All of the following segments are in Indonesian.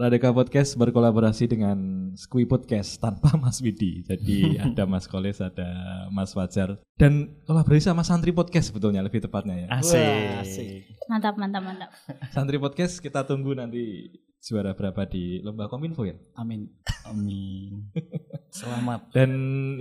Radika Podcast berkolaborasi dengan Skui Podcast tanpa Mas Widi. Jadi ada Mas Koles, ada Mas Fajar dan kolaborasi sama Santri Podcast sebetulnya lebih tepatnya ya. Asik. Mantap, mantap, mantap. Santri Podcast kita tunggu nanti juara berapa di lomba Kominfo ya. Amin. Amin. Selamat. Dan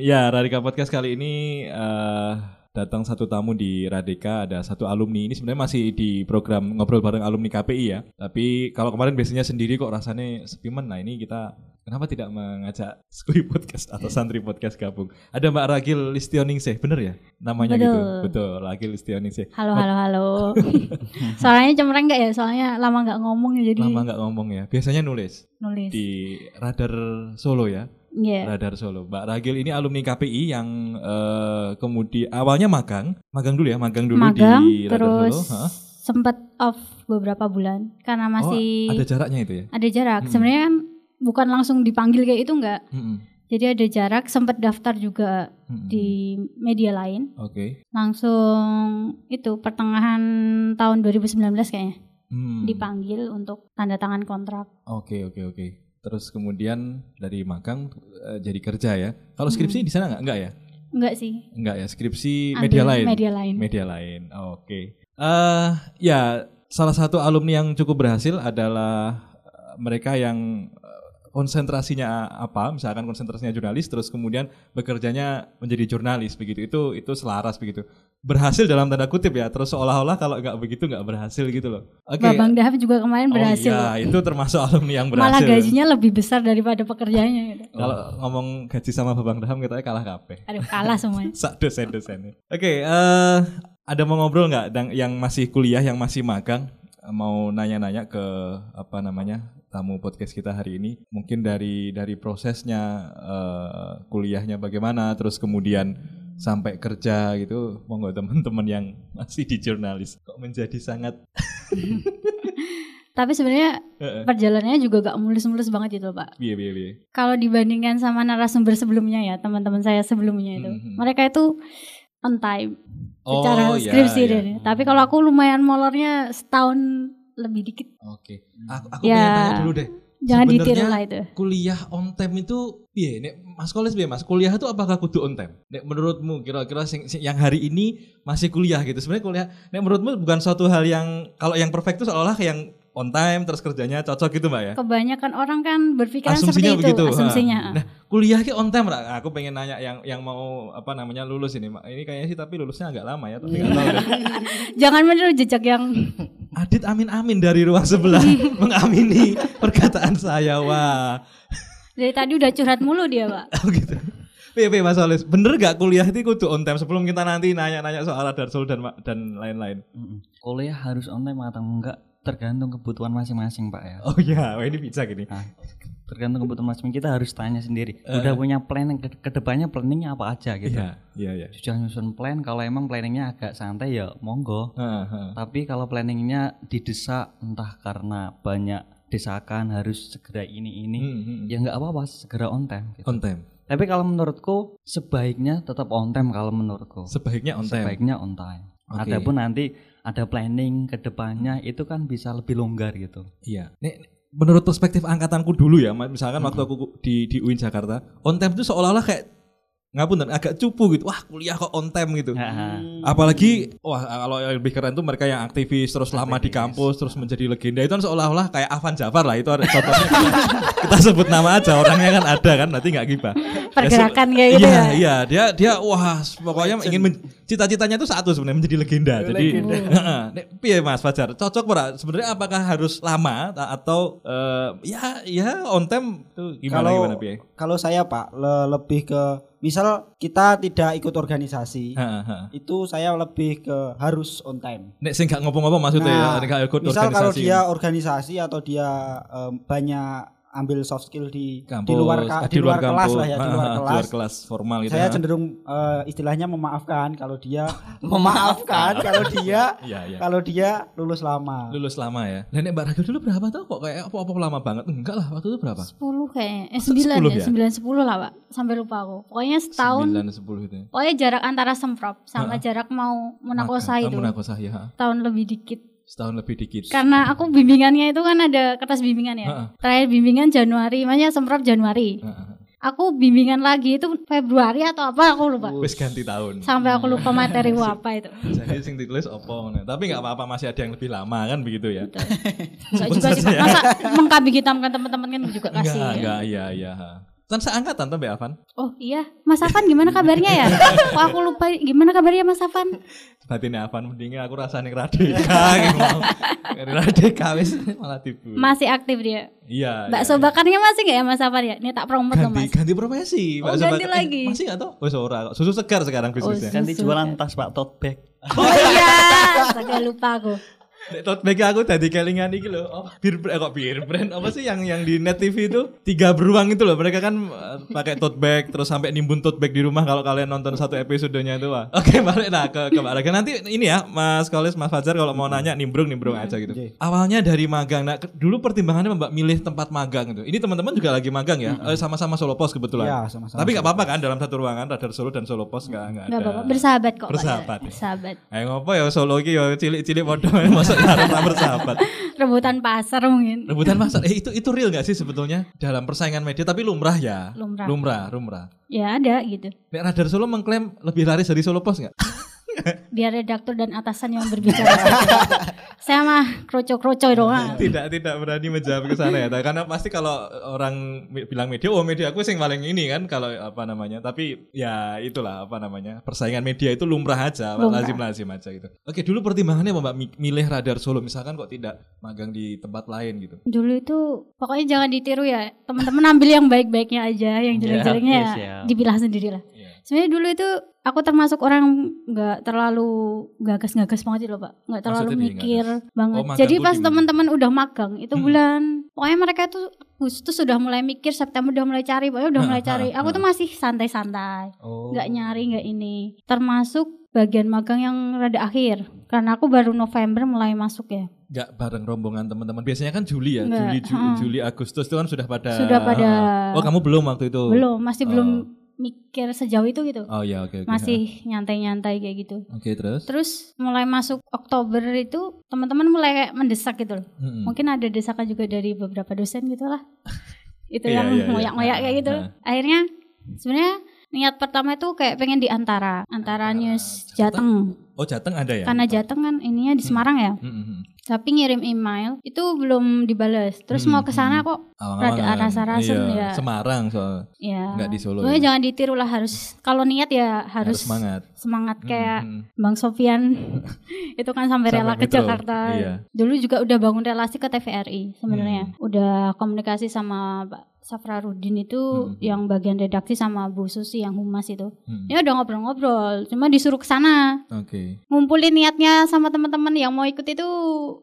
ya Radika Podcast kali ini eh, datang satu tamu di Radika ada satu alumni ini sebenarnya masih di program ngobrol bareng alumni KPI ya. Tapi kalau kemarin biasanya sendiri kok rasanya sepi men. Nah ini kita kenapa tidak mengajak Skui Podcast atau Santri Podcast gabung? Ada Mbak Ragil Listioningsih, bener ya namanya Betul. gitu? Betul, Ragil Listioningsih. Halo, halo, halo. Soalnya cemreng nggak ya? Soalnya lama nggak ngomong ya jadi Lama nggak ngomong ya. Biasanya nulis nulis. di Radar Solo ya. Iya. Radar Solo. Mbak Ragil ini alumni KPI yang eh, kemudian awalnya magang, magang dulu ya, magang dulu Magang, di Radar terus Solo. Hah? sempat off beberapa bulan karena masih oh, ada jaraknya itu ya. ada jarak. Hmm. Sebenarnya kan bukan langsung dipanggil kayak itu enggak. Mm-mm. Jadi ada jarak, sempat daftar juga Mm-mm. di media lain. Oke. Langsung itu pertengahan tahun 2019 kayaknya Hmm. dipanggil untuk tanda tangan kontrak. Oke oke oke. Terus kemudian dari magang eh, jadi kerja ya. Kalau Hmm. skripsi di sana nggak? Nggak ya? Enggak sih. Nggak ya. Skripsi Ambil media lain. Media lain. Media lain. Oke. Eh ya salah satu alumni yang cukup berhasil adalah eh, mereka yang konsentrasinya apa? Misalkan konsentrasinya jurnalis, terus kemudian bekerjanya menjadi jurnalis begitu. Itu itu selaras begitu. Berhasil dalam tanda kutip ya. Terus seolah-olah kalau nggak begitu nggak berhasil gitu loh. Oke. Babang Dahab juga kemarin berhasil. Oh iya, itu termasuk alumni yang Malah berhasil. gajinya lebih besar daripada pekerjaannya gitu. Kalau ngomong gaji sama Babang Daham kita kalah kabeh. Aduh, kalah semuanya. Sak dosen-dosen. Oke, eh ada mau ngobrol nggak yang masih kuliah, yang masih magang, mau nanya-nanya ke apa namanya tamu podcast kita hari ini? Mungkin dari dari prosesnya eh, kuliahnya bagaimana, terus kemudian sampai kerja gitu, monggo teman-teman yang masih di jurnalis kok menjadi sangat Tapi sebenarnya perjalanannya juga gak mulus-mulus banget itu, Pak. Biye biye biye. Kalau dibandingkan sama narasumber sebelumnya ya, teman-teman saya sebelumnya itu. Mhm. Mereka itu on time Oh, secara iya, skripsi iya. deh. Tapi kalau aku lumayan molornya setahun lebih dikit. Oke. Aku, aku Ya, pengen tanya dulu deh. Jangan ditiru lah itu. kuliah on time itu piye nek Mas Koles piye Mas kuliah itu apakah kudu on time nek menurutmu kira-kira yang hari ini masih kuliah gitu sebenarnya kuliah nek menurutmu bukan suatu hal yang kalau yang perfect itu seolah-olah yang on time terus kerjanya cocok gitu Mbak ya Kebanyakan orang kan berpikiran asumsinya seperti begitu itu, asumsinya. Ha. nah kuliah ki on time Ra. aku pengen nanya yang yang mau apa namanya lulus ini Mak. ini kayaknya sih tapi lulusnya agak lama ya tapi nggak tahu deh. Jangan meniru jejak yang Adit amin amin dari ruang sebelah mengamini perkataan saya wah dari tadi udah curhat mulu dia, Pak. Oh gitu. Piye Mas Olis, bener gak kuliah itu kudu on time sebelum kita nanti nanya-nanya soal Darsul dan dan lain-lain? Kuliah harus on time atau enggak tergantung kebutuhan masing-masing Pak ya. Oh iya, wah ini bisa gini. Nah, tergantung kebutuhan masing-masing kita harus tanya sendiri. Eh. Udah punya plan ke, ke depannya planningnya apa aja gitu. Iya, iya, iya. Jangan nyusun plan kalau emang planningnya agak santai ya monggo. Ha, ha. Tapi kalau planningnya didesak entah karena banyak desakan harus segera ini ini Hmm, hmm. ya nggak apa-apa segera on time. gitu. On time. Tapi kalau menurutku sebaiknya tetap on time kalau menurutku. Sebaiknya on time. Sebaiknya on time. Oke. Adapun nanti ada planning ke depannya itu kan bisa lebih longgar gitu. Iya. Nek menurut perspektif angkatanku dulu ya, misalkan waktu aku di di UIN Jakarta, on time itu seolah-olah kayak ngapunten agak cupu gitu. Wah, kuliah kok on time gitu. Nah, Apalagi wah kalau yang lebih keren tuh mereka yang aktivis terus lama di kampus terus menjadi legenda itu kan seolah-olah kayak Avan Jafar lah itu ada contohnya kita, sebut nama aja orangnya kan ada kan nanti nggak gibah. Pergerakan kayak gitu iya, ya. Iya, dia dia wah pokoknya ingin men- cita-citanya itu satu sebenarnya menjadi legenda. Jadi heeh. Nek piye Mas Fajar? Cocok ora? Sebenarnya apakah harus lama ta- atau eh, ya ya on time itu gimana kalau gimana piye? kalau saya Pak le- lebih ke misal kita tidak ikut organisasi Heeh, heeh. itu saya lebih ke harus on time. Nek sing gak ngopo-ngopo maksudnya ya, nek gak ikut misal kalau organisasi. dia organisasi atau dia em, banyak ambil soft skill di kampus, di luar ka- ah, di luar kelas kampus, lah ya di ah, luar ah, kelas. kelas formal gitu. saya ya. cenderung eh, istilahnya memaafkan kalau dia memaafkan kalau dia Iya, iya. kalau dia lulus lama. Lulus lama ya. Lah nek Mbak Ragil dulu berapa tuh kok kayak apa-apa lama banget? Enggak lah, waktu itu berapa? 10 kayaknya. Eh Se- 9 10 ya, ya? 9 10 lah, Pak. Sampai lupa aku. Pokoknya setahun 9 10 itu. ya. Pokoknya jarak antara semprot sama jarak mau munakosa ah, itu Munakosa ya. ha. tahun lebih dikit. Setahun lebih dikit. Karena aku bimbingannya itu kan ada kertas bimbingan ya. Heeh. Terakhir bimbingan Januari, makanya semprot Januari. Heeh. Aku bimbingan lagi itu Februari atau apa aku lupa. Wis ganti tahun. Sampai aku lupa materi apa itu. Jadi sing ditulis opo. Tapi nggak apa-apa masih ada yang lebih lama kan begitu ya. Saya juga sih masa mengkambing hitamkan teman-teman kan juga Enggak, kasih. enggak, iya, iya. Kan seangkatan tuh Mbak Avan. Oh iya, Mas Afan gimana kabarnya ya? Kok aku lupa gimana kabarnya Mas Afan? Batinnya Avan mendingnya aku rasanya Radika gitu Radika wis malah tipu. Masih aktif dia. Iya. Bakso iya. bakarnya masih nggak ya Mas Afan ya? Ini tak promote loh ganti Mas. ganti profesi. Oh, Bakso ganti bakar. lagi. masih enggak tahu? Wis ora kok. Susu segar sekarang bisnisnya. Oh, Ganti jualan tas Pak tote bag. Oh iya, astaga lupa aku. Nek tote bag aku tadi kelingan iki lho. Oh, bir eh, kok bir brand apa sih yang yang di net TV itu tiga beruang itu loh. Mereka kan eh, pakai tote bag terus sampai nimbun tote bag di rumah kalau kalian nonton satu episodenya itu wah. Oke, balik nah ke ke Mbak. Nanti ini ya Mas Kolis, Mas Fajar kalau mau nanya nimbrung nimbrung aja gitu. Awalnya dari magang. Nah, dulu pertimbangannya Mbak milih tempat magang itu. Ini teman-teman juga lagi magang ya. Eh, sama-sama Solo Pos kebetulan. Iya, sama-sama Tapi nggak apa-apa kan dalam satu ruangan Radar Solo dan Solo Pos nggak nggak ada. Enggak apa-apa, bersahabat kok. Bersahabat ya? Bersahabat. Eh ngopo ya Solo iki ya cilik-cilik padha masuk arep ra bersahabat. Rebutan pasar mungkin. Rebutan pasar. Eh itu itu real gak sih sebetulnya dalam persaingan media tapi lumrah ya. Lumrah. Lumrah, lumrah. Ya ada gitu. Nek Radar Solo mengklaim lebih laris dari Solo Pos enggak? Biar redaktur dan atasan yang berbicara. Saya mah kroco-kroco doang. tidak, tidak berani menjawab ke sana ya. Karena pasti kalau orang bilang media, oh media aku sing paling ini kan kalau apa namanya. Tapi ya itulah apa namanya. Persaingan media itu lumrah aja, Lumrah. lazim-lazim aja gitu. Oke, dulu pertimbangannya apa Mbak mi- milih Radar Solo misalkan kok tidak magang di tempat lain gitu. Dulu itu pokoknya jangan ditiru ya. Teman-teman ambil yang baik-baiknya aja, yang jelek-jeleknya iya, ya siap. dipilah sendiri lah. Iya. Sebenarnya dulu itu aku termasuk orang nggak terlalu gagas-gagas banget sih loh pak, nggak terlalu Maksudnya mikir banget. Oh, Jadi pas teman-teman udah magang itu Hmm. bulan, pokoknya mereka tuh Agustus sudah mulai mikir, September udah mulai cari, pokoknya udah mulai cari. Aku tuh masih santai-santai, Oh. nggak nyari nggak ini. Termasuk bagian magang yang rada akhir, karena aku baru November mulai masuk ya. Nggak bareng rombongan teman-teman. Biasanya kan Juli ya, Nggak, Juli, Ju- ha. Juli, Agustus itu kan sudah pada Sudah pada Oh, kamu belum waktu itu? belum, masih Oh. belum mikir sejauh itu gitu. Oh ya, oke oke. Masih nyantai-nyantai kayak gitu. Oke, terus? Terus mulai masuk Oktober itu teman-teman mulai kayak mendesak gitu loh. Mm-mm. Mungkin ada desakan juga dari beberapa dosen gitu lah. itu Iya, yang iya, iya. ngoyak-ngoyak kayak gitu. Nah. Akhirnya sebenarnya niat pertama itu kayak pengen di antara antara news Jateng. Oh, Jateng ada ya? Karena Jateng kan ininya di Semarang ya. Mm-mm. Tapi ngirim email itu belum dibales. Terus Hmm, mau ke sana kok Awang-awangan. Rada rasa-rasen iya. ya. Semarang soal ya. nggak di Solo. Pokoknya ya. jangan ditiru lah harus kalau niat ya Harus harus, semangat. semangat kayak. Bang Sofian itu kan sampai rela ke Jakarta. iya. Dulu juga udah bangun relasi ke TVRI sebenarnya. Hmm. Udah komunikasi sama Pak Safrarudin itu Hmm. yang bagian redaksi sama Bu Susi yang humas itu. Mm. Ya udah ngobrol-ngobrol, cuma disuruh ke sana. Oke. Ngumpulin niatnya sama teman-teman yang mau ikut itu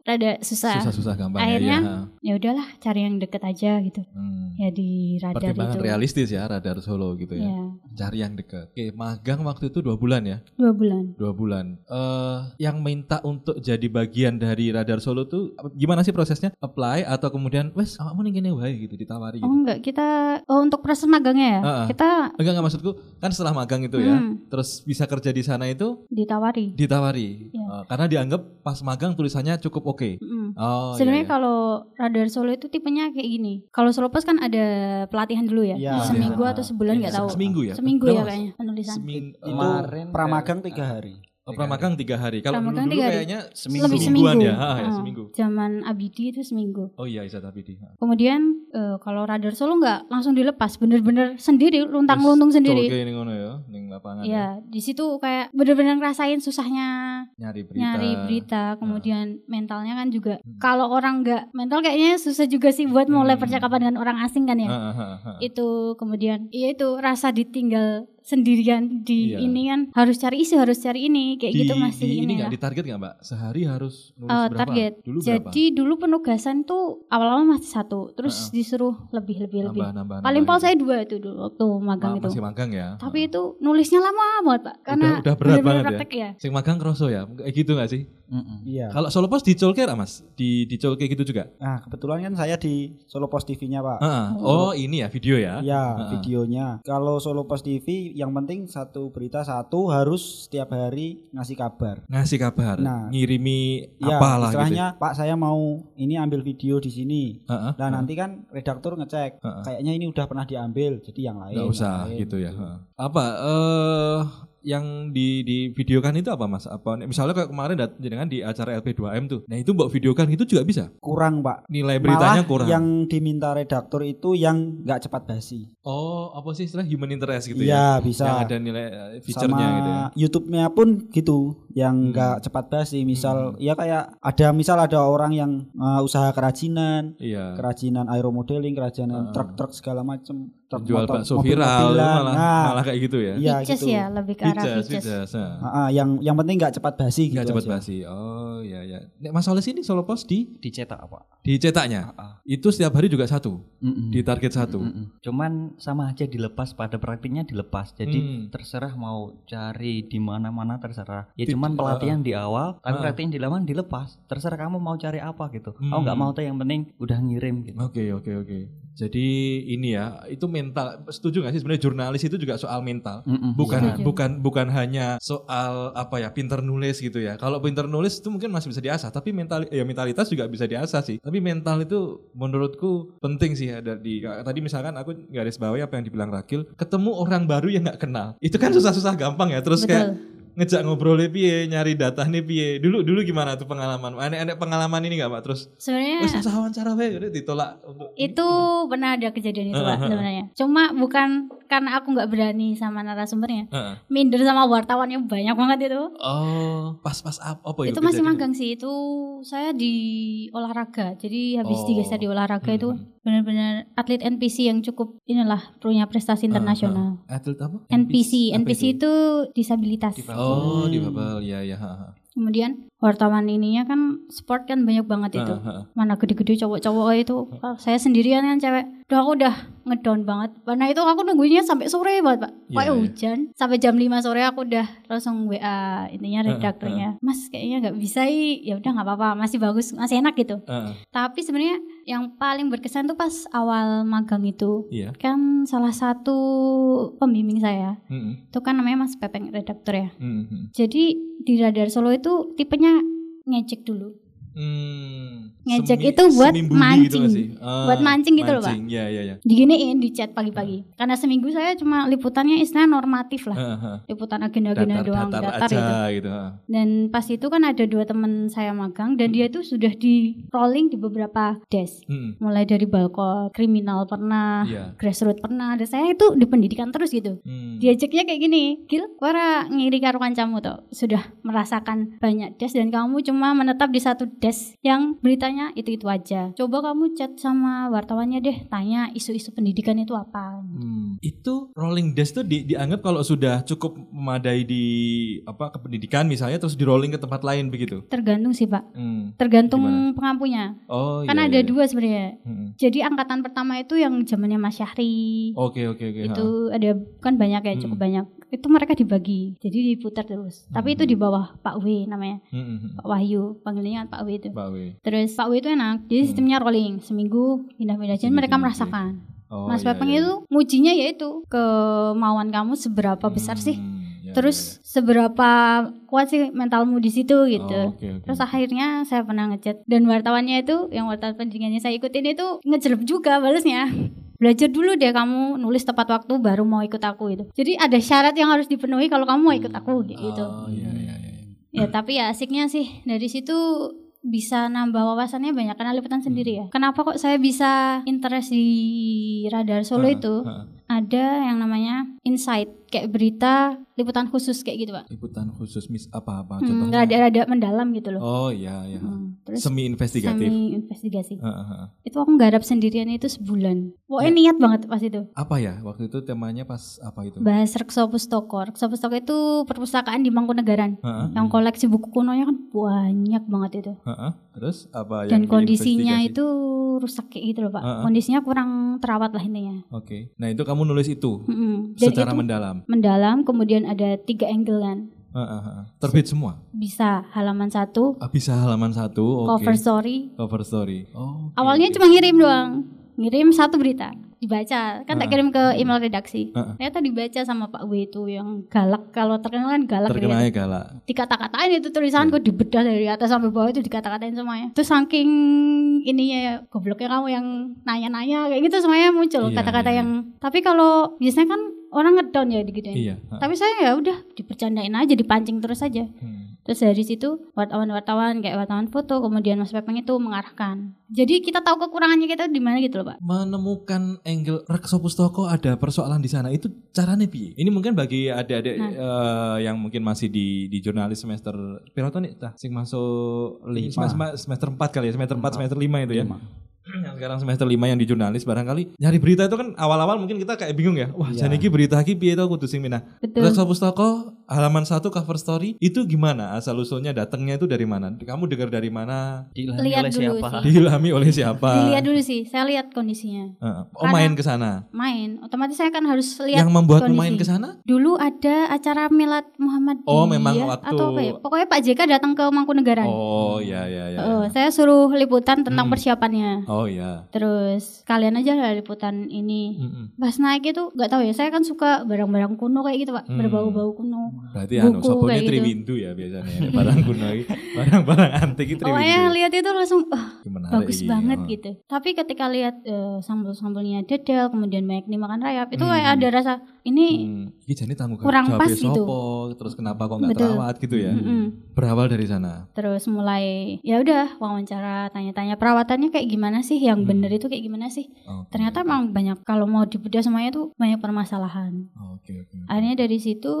rada susah. Susah-susah gampang Akhirnya, ya. ya. Ya udahlah, cari yang deket aja gitu. Hmm. Ya di radar Pertimbangan itu. realistis ya radar Solo gitu ya. Ya, Cari yang dekat. Oke, magang waktu itu dua bulan ya. dua bulan. Dua bulan. Eh, yang minta untuk jadi bagian dari radar Solo tuh gimana sih prosesnya? Apply atau kemudian wes awakmu ning kene wae gitu ditawari Oh gitu. enggak, kita oh untuk proses magangnya ya. Ah. Kita Enggak enggak maksudku kan setelah magang itu ya. Hmm. Terus bisa kerja di sana itu ditawari. ditawari. Iya. Eh, karena dianggap pas magang tulisannya cukup oke. Mm. Oh, Sebenarnya iya, iya. kalau radar Solo itu tipenya kayak gini. Kalau Solo Pos kan ada pelatihan dulu ya, Iya. seminggu Iya. atau sebulan nggak Se- tahu. seminggu ya? Seminggu ya kayaknya penulisan. Semin- Itu Kemarin pramagang tiga hari. Oh, pramagang tiga hari. Kalau dulu, dulu tiga hari. kayaknya Seminggu. Lebih semingguan seminggu. ya. Ah, ya, Ah, seminggu. Zaman Abidi itu seminggu. Oh iya Isa tapi di. Kemudian eh, kalau radar Solo nggak langsung dilepas, bener-bener sendiri, luntang-luntung sendiri. Oke ini ngono ya, ning lapangan. ya. Iya, di situ kayak bener-bener ngerasain susahnya Nyari berita. nyari berita, kemudian mentalnya kan juga. Hmm. Kalau orang nggak mental kayaknya susah juga sih buat mulai Hmm. percakapan dengan orang asing kan ya. Ah, ah, ah, ah. itu kemudian ya itu rasa ditinggal sendirian di Iya. ini kan harus cari isu harus cari ini kayak Di- gitu masih di ini ini nggak ditarget nggak mbak? Sehari harus nulis Eh, berapa? target. Dulu berapa? Jadi dulu penugasan tuh awal-awal masih satu, terus Heeh. disuruh lebih lebih lebih. nambah, nambah, Paling nambah pol saya dua itu dulu waktu magang Ma- itu. Masih magang ya. Tapi itu nulisnya lama banget pak, karena udah berat bener-bener banget ya? praktek ya. Sing magang kroso ya, kayak gitu nggak sih? Mm-mm. Iya. Kalau Solo Pos dicolke nggak mas? Di dicolke gitu juga? Nah, kebetulan kan saya di Solo Post TV-nya, Pak. Ah, ah. Oh ini ya video ya? Iya, Ah, ah. videonya. Kalau Solo Post TV yang penting satu berita satu harus setiap hari ngasih kabar. Ngasih kabar, Nah. ngirimi Ya, apa lah gitu. istilahnya Pak saya mau ini ambil video di sini. Heeh. Nah, nanti kan redaktur ngecek. Heeh. Kayaknya ini udah pernah diambil, jadi yang lain. Nggak usah lain, gitu ya. Heeh. Apa eh yang di di videokan itu apa Mas? Apa misalnya kayak kemarin dat jenengan di acara LP2M tuh. Nah, itu mbok videokan itu juga bisa. Kurang, Pak. Nilai beritanya Malah kurang. yang diminta redaktur itu yang nggak cepat basi. Oh, apa sih istilah human interest gitu Iya, ya? bisa. Yang ada nilai eh, feature-nya Sama gitu ya. YouTube-nya pun gitu, yang Hmm. nggak cepat basi. Misal ya kayak ada misal ada orang yang uh, usaha kerajinan, Iya. kerajinan aeromodeling, kerajinan truk-truk segala macam, truk Jual motor- bakso viral mobil-mobilan. malah Nah, malah kayak gitu ya. Iya, gitu. ya, lebih ke arah Features, features. features, nah. Ah, ah, yang yang penting nggak cepat basi gitu cepat aja. basi. Oh, iya ya. Nek Mas Soles ini Solo Post di Dicetak apa? dicetaknya. Ah. Itu setiap hari juga satu. Mm-mm. Di target satu. Mm-mm. Cuman sama aja dilepas pada praktiknya dilepas. Jadi Hmm. terserah mau cari di mana-mana terserah. Ya Di- cuman pelatihan di awal, tapi Ah. praktiknya di laman dilepas. Terserah kamu mau cari apa gitu. Hmm. Oh nggak mau tuh yang penting udah ngirim gitu. Oke oke oke. Jadi ini ya itu mental. Setuju nggak sih sebenarnya jurnalis itu juga soal mental. Mm-mm. Bukan Setuju. bukan bukan hanya soal apa ya pinter nulis gitu ya. Kalau pinter nulis itu mungkin masih bisa diasah. Tapi mental ya mentalitas juga bisa diasah sih. Tapi mental itu menurutku penting sih ada di. Tadi misalkan aku garis bawahi apa yang dibilang Rakil. Ketemu orang baru yang nggak kenal. Itu kan susah-susah gampang ya. Terus kayak Betul. Ngejak ngobrolnya piye, nyari data nih piye. Dulu dulu gimana tuh pengalaman? Ada pengalaman ini nggak Pak? Terus Sebenarnya usah wawancara wae udah ditolak untuk itu pernah ada kejadian itu Heeh, Pak sebenarnya. Cuma bukan karena aku nggak berani sama narasumbernya. Heeh. Minder sama wartawannya banyak banget itu. Oh, pas-pas apa, apa itu masih magang sih itu saya di olahraga jadi habis Oh. digeser di olahraga itu Hmm. benar-benar atlet NPC yang cukup inilah punya prestasi internasional ah. Atlet apa? NPC Apa NPC itu disabilitas Oh, di Babel. Ya, ya, ha, ha. kemudian wartawan ininya kan sport kan banyak banget itu. Ha, ha. mana gede-gede cowok-cowok itu. Ah, saya sendirian kan cewek. Udah aku udah ngedown banget. Karena itu aku nunggunya sampai sore banget pak. Iya, kayak iya. hujan. Sampai jam 5 sore aku udah langsung WA intinya Heeh, redakturnya. mas kayaknya nggak bisa ih." ya udah nggak apa-apa. Masih bagus masih enak gitu. Ah, tapi sebenarnya yang paling berkesan tuh pas awal magang itu Iya. kan salah satu pembimbing saya. Mm, itu kan namanya Mas Pepeng redaktur ya. Mm, mm. jadi di Radar Solo itu tipenya ngecek dulu Hmm, Ngejek semi- itu buat bully mancing. gitu sih? Ah, Buat mancing gitu loh, Pak. Ya, ya, ya. diginiin di chat pagi-pagi karena seminggu saya cuma liputannya istilah normatif lah Ha, ha. liputan agenda-agenda doang Datar-datar datar aja itu gitu. ha. dan pas itu kan ada dua teman saya magang dan dia itu sudah di rolling di beberapa desk Mm, mulai dari balkon kriminal pernah Iya. grassroots pernah ada saya itu di pendidikan terus gitu mm. diajaknya kayak gini Gil wara ngiri karo kancamu tuh sudah merasakan banyak desk dan kamu cuma menetap di satu desk yang beritanya itu-itu aja coba kamu chat sama wartawannya deh tanya isu-isu pendidikan itu apa Hmm. Itu rolling desk tuh di- dianggap kalau sudah cukup memadai di apa kependidikan misalnya terus di rolling ke tempat lain begitu. tergantung sih pak Hmm. tergantung Gimana? pengampunya Oh kan iya, ada iya. dua sebenarnya Mm-mm. jadi angkatan pertama itu yang zamannya Mas Syahri Oke oke oke. ha. itu ada kan banyak ya cukup Hmm. banyak itu mereka dibagi jadi diputar terus tapi itu Hmm. di bawah Pak W namanya Mm-mm. Pak Wahyu panggilnya kan Pak W itu Pak W. terus Pak W itu enak jadi Hmm. sistemnya rolling seminggu pindah-pindah jadi mereka merasakan Oh, Mas iya, Pepeng iya, itu ngujinya yaitu kemauan kamu seberapa besar Hmm, sih iya, terus seberapa kuat sih mentalmu di situ iya, iya. gitu Oh, oke, oke. Terus akhirnya saya pernah ngechat dan wartawannya itu yang wartawan pendidikannya saya ikutin itu ngejelep juga balesnya. Belajar dulu deh kamu nulis tepat waktu baru mau ikut aku itu. Jadi ada syarat yang harus dipenuhi kalau kamu mau ikut aku gitu. Oh iya iya iya. Ya tapi ya asiknya sih dari situ bisa nambah wawasannya banyak karena liputan sendiri ya. Kenapa kok saya bisa interest di Radar Solo Ha, itu? ha. Ada yang namanya insight kayak berita liputan khusus kayak gitu pak. Liputan khusus mis apa apa Hmm, contohnya? rada-rada mendalam gitu loh. Oh iya iya. Hmm, terus Semi investigatif. semi investigasi. Ha, ha, ha. Itu aku nggarap sendirian itu sebulan. Pokoknya Ya. niat banget pas itu. Apa ya waktu itu temanya pas apa itu? Bahas Rekso Pustoko. Rekso Pustoko itu perpustakaan di Mangkunegaran. Ha, ha. Yang koleksi buku kunonya kan banyak banget itu. Ha, ha. Terus apa Dan yang kondisinya diinvestigasi? itu rusak kayak gitu loh pak. Heeh. Kondisinya kurang terawat lah intinya. Oke. Nah itu kamu nulis itu Mm-mm. Dan secara itu mendalam. mendalam. Kemudian ada tiga angle kan. Ha, ha. Terbit semua. Bisa halaman satu, Ah, bisa halaman satu. Oke. cover story. Cover story. Oh. oke, Awalnya cuma ngirim doang. Ngirim satu berita dibaca kan tak Heeh. kirim ke email redaksi Heeh. ternyata dibaca sama Pak W itu yang galak kalau terkenal kan galak gitu ya. Terkenalnya galak. dikata-katain itu tulisanku dibedah dari atas sampai bawah itu dikata-katain semuanya terus saking ininya ya gobloknya kamu yang nanya-nanya kayak gitu semuanya muncul Iya, kata-kata iya. yang tapi kalau biasanya kan orang ngedown ya digituin Iya. tapi saya ya udah dipercandain aja dipancing terus aja Hmm. terus dari situ wartawan-wartawan kayak wartawan foto kemudian Mas Pepeng itu mengarahkan jadi kita tahu kekurangannya kita di mana gitu loh Pak menemukan angle Rekso Pustoko ada persoalan di sana itu caranya piye? Ini mungkin bagi adik-adik Nah. eh, yang mungkin masih di di jurnalis semester berapa nih? Tah, sing masuk li- Lima. semester, semester 4 kali ya, semester 4 semester 5 itu ya. Lima. Yang sekarang semester 5 yang di jurnalis barangkali nyari berita itu kan awal-awal mungkin kita kayak bingung ya. Wah, Iya. jadi iki berita iki piye to kudu sing minah. betul Rekso Pustoko halaman 1 cover story itu gimana asal usulnya datangnya itu dari mana? Kamu dengar dari mana? Diilhami Lihat oleh dulu siapa? sih. Diilhami oleh siapa? dilihat dulu sih saya lihat kondisinya Heeh. oh Karena- main ke sana. main otomatis saya kan harus lihat Yang membuat kondisi. main ke sana? Dulu ada acara Milad Muhammad Oh, memang waktu- atau apa ya? Pokoknya Pak JK datang ke Mangkunegaran. Oh, ya ya ya. Oh, saya suruh liputan tentang Hmm. persiapannya. Oh ya. Terus kalian aja lah liputan ini. Mm-mm. Pas naik itu nggak tahu ya, saya kan suka barang-barang kuno kayak gitu, Pak. Hmm. Berbau-bau kuno. Berarti anu Buku sopone kayak gitu. Triwindu ya biasanya. ya. Barang kuno barang-barang antik itu Pokoknya Triwindu. lihat itu langsung Gimana bagus iki, banget oh. gitu. Tapi ketika lihat eh, sambal-sambalnya dedel, kemudian banyak dimakan rayap, itu Hmm. kayak ada rasa ini Hmm, jane tanggung Kurang pas gitu. sopo, terus kenapa kok nggak terawat gitu ya. mm-mm. Berawal dari sana. Terus mulai ya udah wawancara, tanya-tanya perawatannya kayak gimana sih, yang Hmm. bener itu kayak gimana sih. Oke. Ternyata emang banyak kalau mau dibedah semuanya tuh banyak permasalahan. Oke oke. Akhirnya dari situ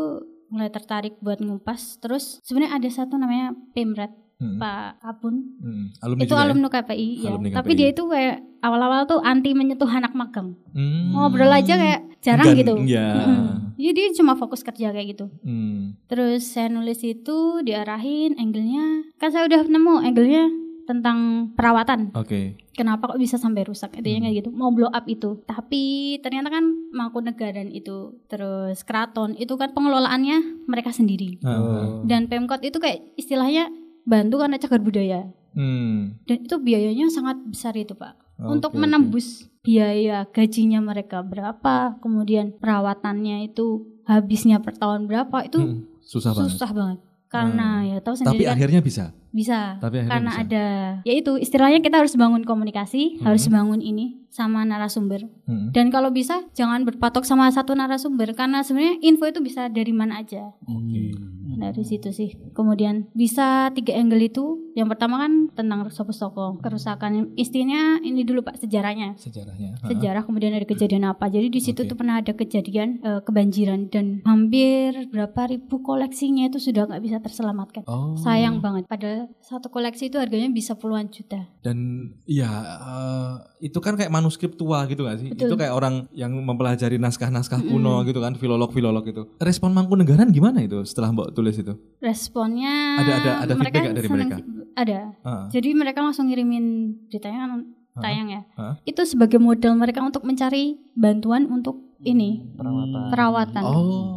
mulai tertarik buat ngupas. Terus sebenarnya ada satu namanya Pemret Hmm. Pak Kapun. Hmm. Alumni itu juga ya? alumni KPI ya. Alumni Tapi KPI. dia itu kayak awal-awal tuh anti menyentuh anak magang. Hmm. Ngobrol aja kayak jarang Enggan, gitu. Iya. Mm-mm. Jadi dia cuma fokus kerja kayak gitu. Hmm. Terus saya nulis itu diarahin angle-nya. Kan saya udah nemu angle-nya tentang perawatan. Oke. Kenapa kok bisa sampai rusak? Intinya Hmm. kayak gitu. Mau blow up itu. Tapi ternyata kan Mangkunegaran itu terus Keraton itu kan pengelolaannya mereka sendiri. Ah. Dan Pemkot itu kayak istilahnya bantu karena cagar budaya. Hmm. Dan itu biayanya sangat besar itu, Pak. Untuk Oke, oke. menembus biaya gajinya mereka berapa, kemudian perawatannya itu habisnya per tahun berapa, itu Hmm. Susah banget. susah banget. Karena ya tahu sendiri Tapi kan akhirnya bisa. bisa. Tapi akhirnya Karena bisa. ada ya itu istilahnya kita harus bangun komunikasi, Mhm. harus bangun ini sama narasumber. Hmm. Dan kalau bisa jangan berpatok sama satu narasumber karena sebenarnya info itu bisa dari mana aja. Oke. Dari situ sih. Kemudian bisa tiga angle itu. Yang pertama kan tentang Sopustoko, kerusakan. Istinya ini dulu Pak sejarahnya. Sejarahnya. Ha. Sejarah kemudian ada kejadian apa. Jadi di situ Oke. tuh pernah ada kejadian eh, kebanjiran dan hampir berapa ribu koleksinya itu sudah nggak bisa terselamatkan. Oh. Sayang banget. Padahal satu koleksi itu harganya bisa puluhan juta. Dan iya eh, itu kan kayak manuskrip tua gitu gak sih? Betul. Itu kayak orang yang mempelajari naskah-naskah kuno gitu kan, filolog-filolog itu. Respon Mangkunegaran gimana itu setelah Mbak tulis itu? Responnya Ada- ada- ada mereka feedback dari mereka? Ada. Heeh. Jadi mereka langsung ngirimin beritanya kan tayang ya. Hah? Itu sebagai modal mereka untuk mencari bantuan untuk ini Perawatan. perawatan. Oh.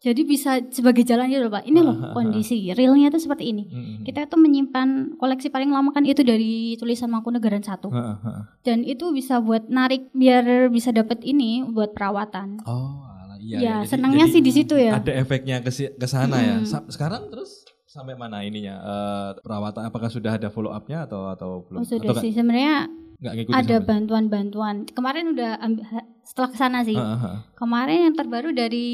Jadi bisa sebagai jalan gitu loh Pak. Ini loh kondisi realnya tuh seperti ini. Mm-mm. Kita itu menyimpan koleksi paling lama kan itu dari tulisan Mangkunegaran satu Heeh, heeh. dan itu bisa buat narik biar bisa dapat ini buat perawatan. Oh, alah, iya. ya ya. Jadi- senangnya jadi sih di situ ya. Ada efeknya ke ke sana ya. Mm-mm. Sa- Sekarang terus sampai mana ininya? Eh, perawatan apakah sudah ada follow up-nya atau atau belum? Oh sudah atau sih sebenarnya ada bantuan-bantuan. Kemarin udah ambil, setelah ke sana sih. Heeh, heeh. Kemarin yang terbaru dari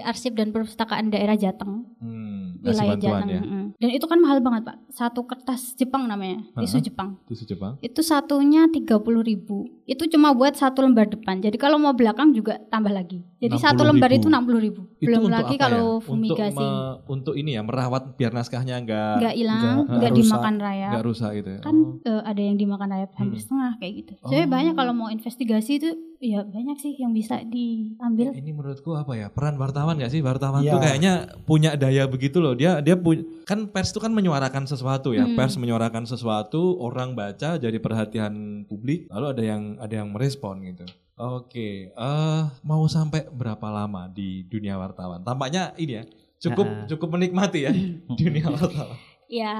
arsip dan perpustakaan daerah Jateng, Hmm, kasih wilayah bantuan Jateng. ya. mm. Dan itu kan mahal banget pak. Satu kertas Jepang namanya, tisu. Jepang. Itu Jepang. Itu satunya 30.000 ribu. Itu cuma buat satu lembar depan. Jadi kalau mau belakang juga tambah lagi. Jadi satu 60.000. lembar itu 60.000 ribu. Itu Belum lagi kalau ya? fumigasi. Untuk, me- untuk ini ya merawat biar naskahnya nggak nggak hilang, nggak- dimakan rayap. nggak rusak gitu ya. Kan Oh. eh, ada yang dimakan rayap hampir Hmm. setengah kayak gitu. Jadi Oh. banyak kalau mau investigasi itu ya banyak sih yang bisa diambil. Ini menurutku apa ya peran wartawan gak sih wartawan Iya. tuh kayaknya punya daya begitu loh dia dia punya kan pers itu kan menyuarakan sesuatu ya Hmm. pers menyuarakan sesuatu orang baca jadi perhatian publik lalu ada yang ada yang merespon gitu oke eh mau sampai berapa lama di dunia wartawan tampaknya ini ya cukup Ah. cukup menikmati ya dunia wartawan Ya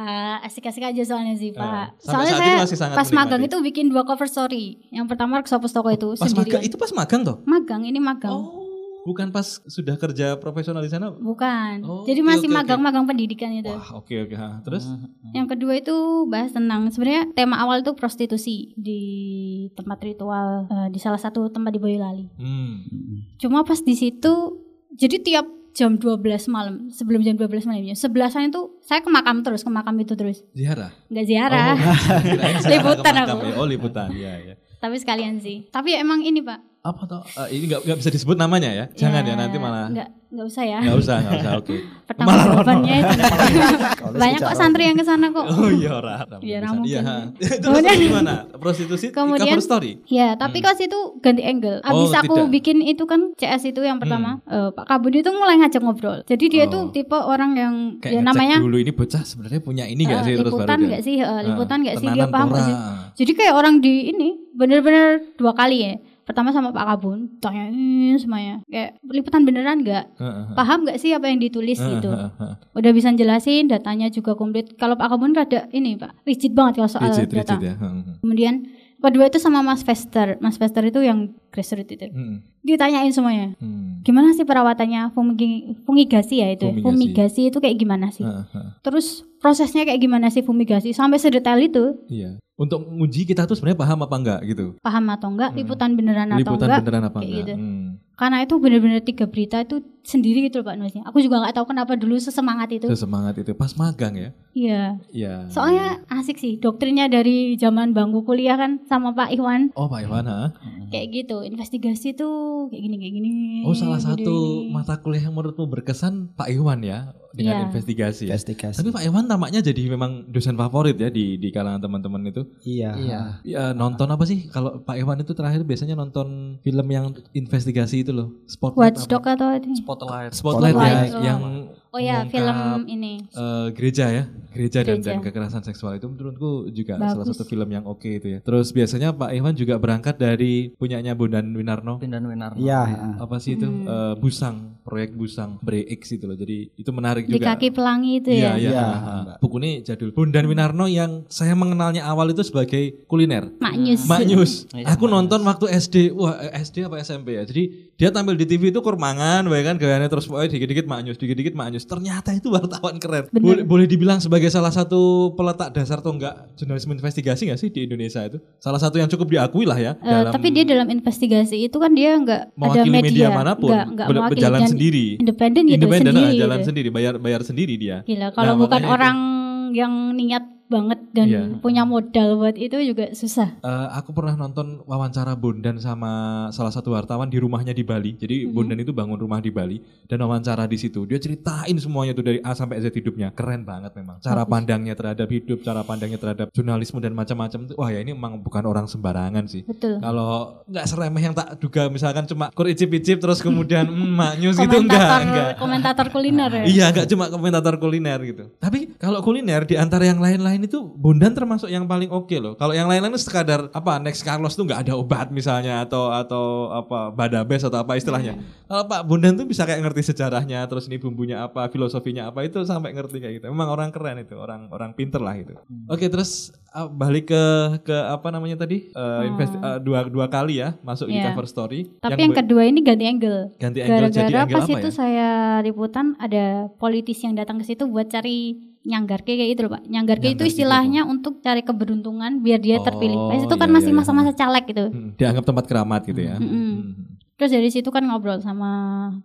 asik-asik aja soalnya sih sampai pak. Soalnya saat ini saya masih sangat pas magang itu bikin dua cover story. Yang pertama Reksopo Toko itu Pas magang sendirian. itu pas magang toh? Magang ini magang. Oh, bukan pas sudah kerja profesional di sana. Bukan. Oh, Jadi masih oke, oke. magang-magang pendidikan itu. Wah, oke oke. ha. Terus Yang kedua itu bahas tentang sebenarnya tema awal itu prostitusi di tempat ritual eh, di salah satu tempat di Boyolali. hmm. Cuma pas di situ jadi tiap jam 12 malam, sebelum jam 12 malamnya, sebelasan itu saya ke makam terus, ke makam itu terus. ziarah. Nggak ziarah, Oh, Liputan aku. ya. Oh, liputan. Iya, iya. tapi sekalian sih. Tapi emang ini, Pak. Apa toh? Eh, ini nggak nggak bisa disebut namanya ya? Jangan ya, nanti malah Nggak, nggak usah ya. nggak usah, nggak usah. Oke. Pertama jawabannya itu. Banyak kok santri yang ke sana kok. Oh iya ora. Iya, mungkin. Iya. ha. Terus Kemudian- gimana? Prostitusi di Kemudian- cover story. Ya, tapi Hmm. itu ganti angle. Abis Oh, aku tidak. Hmm. bikin itu kan CS itu yang pertama, eh, Pak Kabudi itu mulai ngajak ngobrol. Jadi dia Oh. tuh tipe orang yang Kayak ya namanya dulu ini bocah sebenarnya punya ini nggak eh, sih terus baru nggak sih? Ah, liputan nggak sih? Dia paham sih? Jadi kayak orang di ini bener-bener dua kali ya. Pertama sama Pak Kabun, tanyain semuanya. Kayak liputan beneran nggak? Paham nggak sih apa yang ditulis gitu? Udah bisa jelasin, datanya juga komplit. Kalau Pak Kabun rada ini Pak, rigid banget kalau soal Rigid, data. rigid ya. Kemudian kedua itu sama Mas Fester. Mas Fester itu yang grassroots itu. Heeh, Ditanyain semuanya. heeh. Gimana sih perawatannya fumigi- fumigasi ya itu? Fumigasi. Fumigasi itu kayak gimana sih? Heeh. Terus prosesnya kayak gimana sih fumigasi sampai sedetail itu? Iya. Untuk nguji kita tuh sebenarnya paham apa enggak gitu. Paham atau enggak? Hmm. Liputan beneran atau Liputan enggak? beneran apa enggak? gitu. Hmm. Karena itu bener-bener tiga berita itu sendiri gitu loh Pak nulisnya. Aku juga nggak tahu kenapa dulu sesemangat itu. Sesemangat itu pas magang ya. Iya. Iya. Soalnya asik sih doktrinnya dari zaman bangku kuliah kan sama Pak Iwan Oh Pak Iwan ha? kayak gitu. Investigasi tuh kayak gini kayak gini. Oh salah gini, satu gini. mata kuliah yang menurutmu berkesan Pak Iwan ya dengan Iya. investigasi. ya. investigasi. Tapi Pak Iwan tampaknya jadi memang dosen favorit ya di di kalangan teman-teman itu. Iya. Ya nonton apa sih kalau Pak Iwan itu terakhir biasanya nonton film yang investigasi itu loh. Spotlight Watchdog apa? atau ini? Spotlight. Spotlight, Spotlight, ya, oh. yang Oh ya, film ini. eh, gereja ya, gereja, dan, Gereja. dan kekerasan seksual itu menurutku juga Bagus. salah satu film yang oke itu ya. Terus biasanya Pak Iwan juga berangkat dari punyanya Bondan Winarno. Pindan Winarno. Iya. Apa sih itu Hmm. Eh, Busang, proyek Busang, BreX itu loh. Jadi itu menarik Di juga. kaki pelangi itu Iya, ya. iya. Ah. Mbak. Buku ini jadul. Bondan Winarno yang saya mengenalnya awal itu sebagai kuliner. Maknyus. Maknyus. Iya, Aku nonton waktu SD. Wah, eh, SD apa SMP ya. Jadi dia tampil di TV itu kurmangan, ya kan gayanya terus pokoknya dikit-dikit maknyus, dikit-dikit maknyus. Ternyata itu wartawan keren. Bener. Boleh, boleh dibilang sebagai salah satu peletak dasar atau enggak jurnalisme investigasi enggak sih di Indonesia itu? Salah satu yang cukup diakui lah ya. Eh, tapi dia dalam investigasi itu kan dia nggak ada mewakili media, media, mana pun, nggak nggak ber- mewakili berjalan sendiri. independen gitu Independen, sendiri. ah, jalan gitu. sendiri, bayar bayar sendiri dia. Gila, kalau Nah, bukan orang yang niat banget dan Iya. punya modal buat itu juga susah. Eh, aku pernah nonton wawancara Bondan sama salah satu wartawan di rumahnya di Bali. Jadi Mm-hmm. Bondan itu bangun rumah di Bali dan wawancara di situ. Dia ceritain semuanya tuh dari A sampai Z hidupnya. Keren banget memang. Cara pandangnya terhadap hidup, cara pandangnya terhadap jurnalisme dan macam-macam. tuh, Wah ya ini memang bukan orang sembarangan sih. Betul. Kalau nggak seremeh yang tak duga misalkan cuma kur icip-icip terus kemudian mm, maknyus gitu enggak, enggak. komentator kuliner ya. Iya, gak cuma komentator kuliner gitu. Tapi kalau kuliner di antara yang lain-lain itu Bondan termasuk yang paling oke loh. Kalau yang lain-lain itu sekadar apa Next Carlos tuh nggak ada obat misalnya atau atau apa badabes atau apa istilahnya. Kalau Pak Bondan tuh bisa kayak ngerti sejarahnya, terus ini bumbunya apa, filosofinya apa itu sampai ngerti kayak gitu. Memang orang keren itu, orang orang pinter lah gitu. Oke, terus uh, balik ke ke apa namanya tadi? Uh, investi- uh, dua dua kali ya masuk di Iya. cover story. Tapi yang, be- kedua ini ganti angle. ganti angle jadi Gara-gara angle pas apa itu ya? saya liputan ada politisi yang datang ke situ buat cari nyanggar kayak gitu loh pak. Nyanggar itu Nyanggarke istilahnya untuk cari keberuntungan biar dia terpilih. Oh, Pas itu kan iya, masih iya, masa-masa caleg gitu. Hmm, dianggap tempat keramat gitu ya. Mm-mm. Hmm. Terus dari situ kan ngobrol sama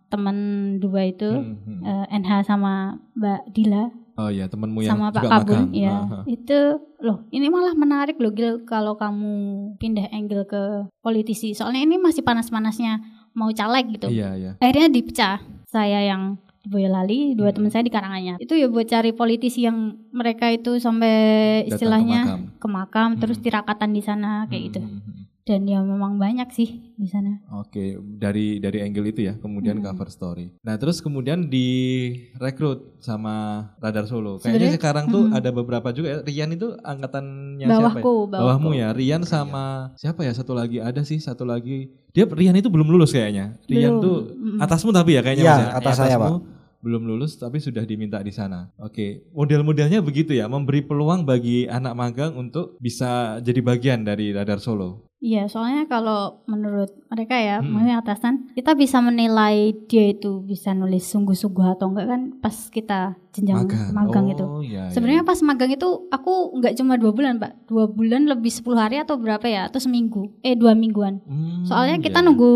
teman dua itu, Hmm, hmm. eh, NH sama Mbak Dila Oh iya temanmu yang sama Pak juga Kabun, magang. ya. Ah, ah. Itu loh, ini malah menarik loh Gil kalau kamu pindah angle ke politisi. Soalnya ini masih panas-panasnya mau caleg gitu. Iya iya. Akhirnya dipecah. Saya yang Boyolali, dua Hmm. teman saya di Karanganyar. Itu ya buat cari politisi yang mereka itu sampai Datang ke istilahnya makam. ke makam, terus Hmm. tirakatan di sana kayak gitu. Hmm, hmm, hmm. Dan ya memang banyak sih di sana. Oke, dari dari angle itu ya, kemudian Hmm. cover story. Nah, terus kemudian direkrut sama Radar Solo. Kayaknya Sebenarnya, sekarang tuh hmm. ada beberapa juga ya. Rian itu angkatannya siapa ya? Bawahku, bawahku. Bawahmu ya, Rian sama siapa ya? Satu lagi ada sih, satu lagi. Dia Rian itu belum lulus kayaknya. Rian Belum. tuh Mm-mm. atasmu tapi ya kayaknya Iya, ya? atas saya, Atasmu. Belum lulus tapi sudah diminta di sana. Oke, model-modelnya begitu ya, memberi peluang bagi anak magang untuk bisa jadi bagian dari Radar Solo. Iya, soalnya kalau menurut mereka ya, Hmm. maksudnya atasan, kita bisa menilai dia itu bisa nulis sungguh-sungguh atau enggak kan pas kita jenjang magang, itu. Oh, iya, iya. Sebenarnya pas magang itu aku nggak cuma dua bulan, Pak. Dua bulan lebih 10 hari atau berapa ya? Atau seminggu? Eh, dua mingguan. Hmm, Soalnya kita iya, iya. nunggu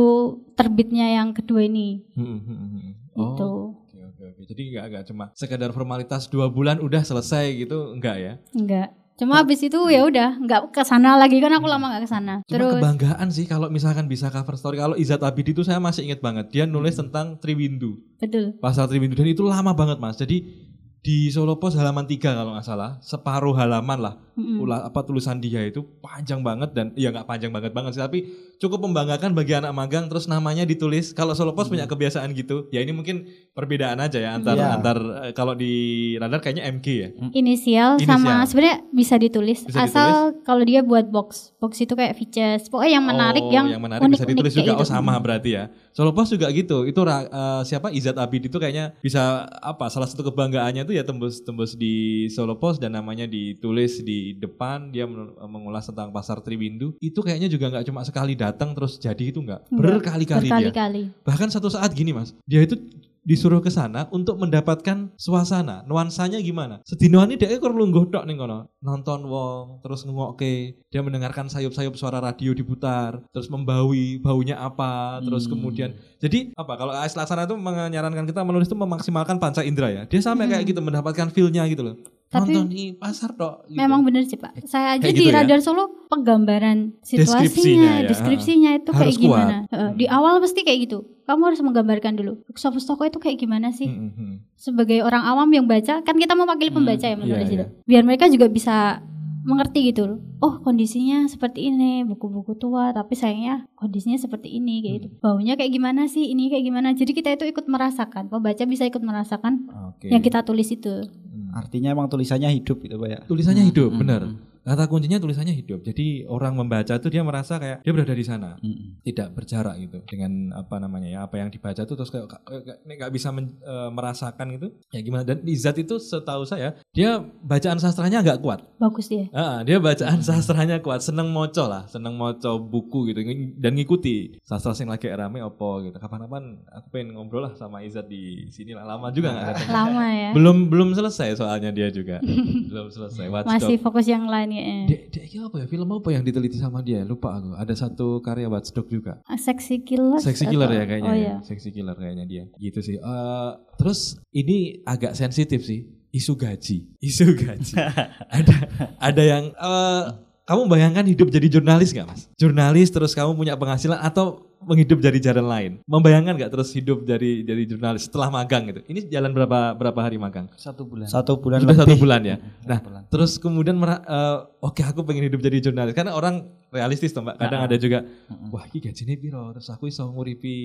terbitnya yang kedua ini. Hmm, hmm, hmm, hmm. Oh, Itu. Oke. Jadi nggak nggak cuma sekadar formalitas dua bulan udah selesai gitu, enggak ya? Enggak. Cuma habis itu ya udah nggak ke sana lagi kan aku lama nggak ke sana. Hmm. Cuma Terus kebanggaan sih kalau misalkan bisa cover story. Kalau Izat Abidi itu saya masih ingat banget. Dia nulis Hmm. tentang Triwindu. betul. Pasar Triwindu dan itu lama banget mas. Jadi di Solo Pos halaman 3 kalau nggak salah, separuh halaman lah. Mm-mm. Ula, apa tulisan dia itu panjang banget dan ya nggak panjang banget banget sih, tapi cukup membanggakan bagi anak magang. Terus namanya ditulis. Kalau Solo Pos punya kebiasaan gitu. Ya ini mungkin perbedaan aja ya antar Iya. antar eh, kalau di radar kayaknya MG ya. Inisial, Inisial. sama sebenarnya bisa ditulis Bisa asal kalau dia buat box. Box itu kayak features. Pokoknya yang menarik oh, yang, menarik unik, bisa ditulis kayak juga oh gitu. sama berarti ya. Solo Pos juga gitu. Itu eh, siapa Izat Abid itu kayaknya bisa apa salah satu kebanggaannya itu ya tembus tembus di Solo Pos dan namanya ditulis di depan dia men- mengulas tentang pasar Triwindu. Itu kayaknya juga nggak cuma sekali datang terus jadi itu nggak. Berkali-kali dia. Berkali-kali. Bahkan satu saat gini Mas, dia itu disuruh ke sana untuk mendapatkan suasana, nuansanya gimana. Sedino ini dia kur lungguh tok ning kono, nonton wong, terus ngengokke, dia mendengarkan sayup-sayup suara radio diputar, terus membaui baunya apa, terus Hmm. kemudian jadi apa kalau AS Laksana itu menyarankan kita menulis itu memaksimalkan panca indera ya. Dia sampai kayak gitu mendapatkan feel-nya gitu loh. Hmm. Tapi- nonton di pasar tok gitu. Memang bener sih Pak. Saya aja Kayak di gitu ya? Radar Solo penggambaran Deskripsinya situasinya, ya, deskripsinya itu Harus kayak gimana. kuat. Heeh, Di awal pasti kayak gitu. Kamu harus menggambarkan dulu. Sopus toko itu kayak gimana sih? Hmm, hmm, hmm. Sebagai orang awam yang baca, kan kita mau panggil pembaca ya iya, menulis itu. iya. Biar mereka juga bisa mengerti gitu loh. Oh kondisinya seperti ini, buku-buku tua, tapi sayangnya kondisinya seperti ini kayak gitu. Baunya kayak gimana sih? Ini kayak gimana? Jadi kita itu ikut merasakan. Pembaca bisa ikut merasakan Oke. yang kita tulis itu. Hmm. Artinya emang tulisannya hidup gitu Pak ya. Tulisannya hidup, Hmm, benar. Kata kuncinya tulisannya hidup. Jadi orang membaca itu dia merasa kayak dia berada di sana, Mm-mm. tidak berjarak gitu dengan apa namanya ya, apa yang dibaca itu terus kayak nggak bisa men- eh, merasakan gitu. Ya gimana? Dan Izat itu setahu saya dia bacaan sastranya nggak kuat. Bagus dia. Ah, dia bacaan sastranya kuat, seneng moco lah, seneng moco buku gitu dan ngikuti sastra sing lagi rame opo gitu. Kapan-kapan aku pengen ngobrol lah sama Izat di sini lah. Lama juga nggak. Lama ya. Belum belum selesai soalnya dia juga. belum selesai. Watchdog. Masih fokus yang lain ya. Dia, dia ini apa ya? Film apa yang diteliti sama dia? Lupa aku. Ada satu karya Watchdog juga. Seksi killer. Seksi killer ya kayaknya. Oh ya. iya. Seksi killer kayaknya dia. Gitu sih. Eh, terus ini agak sensitif sih. Isu gaji. Isu gaji. ada ada yang eh, kamu bayangkan hidup jadi jurnalis gak mas? Jurnalis terus kamu punya penghasilan atau menghidup dari jalan lain? Membayangkan gak terus hidup dari dari jurnalis setelah magang gitu? Ini jalan berapa berapa hari magang? Satu bulan. Satu bulan Sudah satu lebih. bulan ya. Nah, bulan. terus kemudian eh, oke aku pengen hidup jadi jurnalis karena orang realistis tuh mbak. Kadang Nah. ada juga, Mm-mm. wah ini gajinya piro, terus aku iso nguripi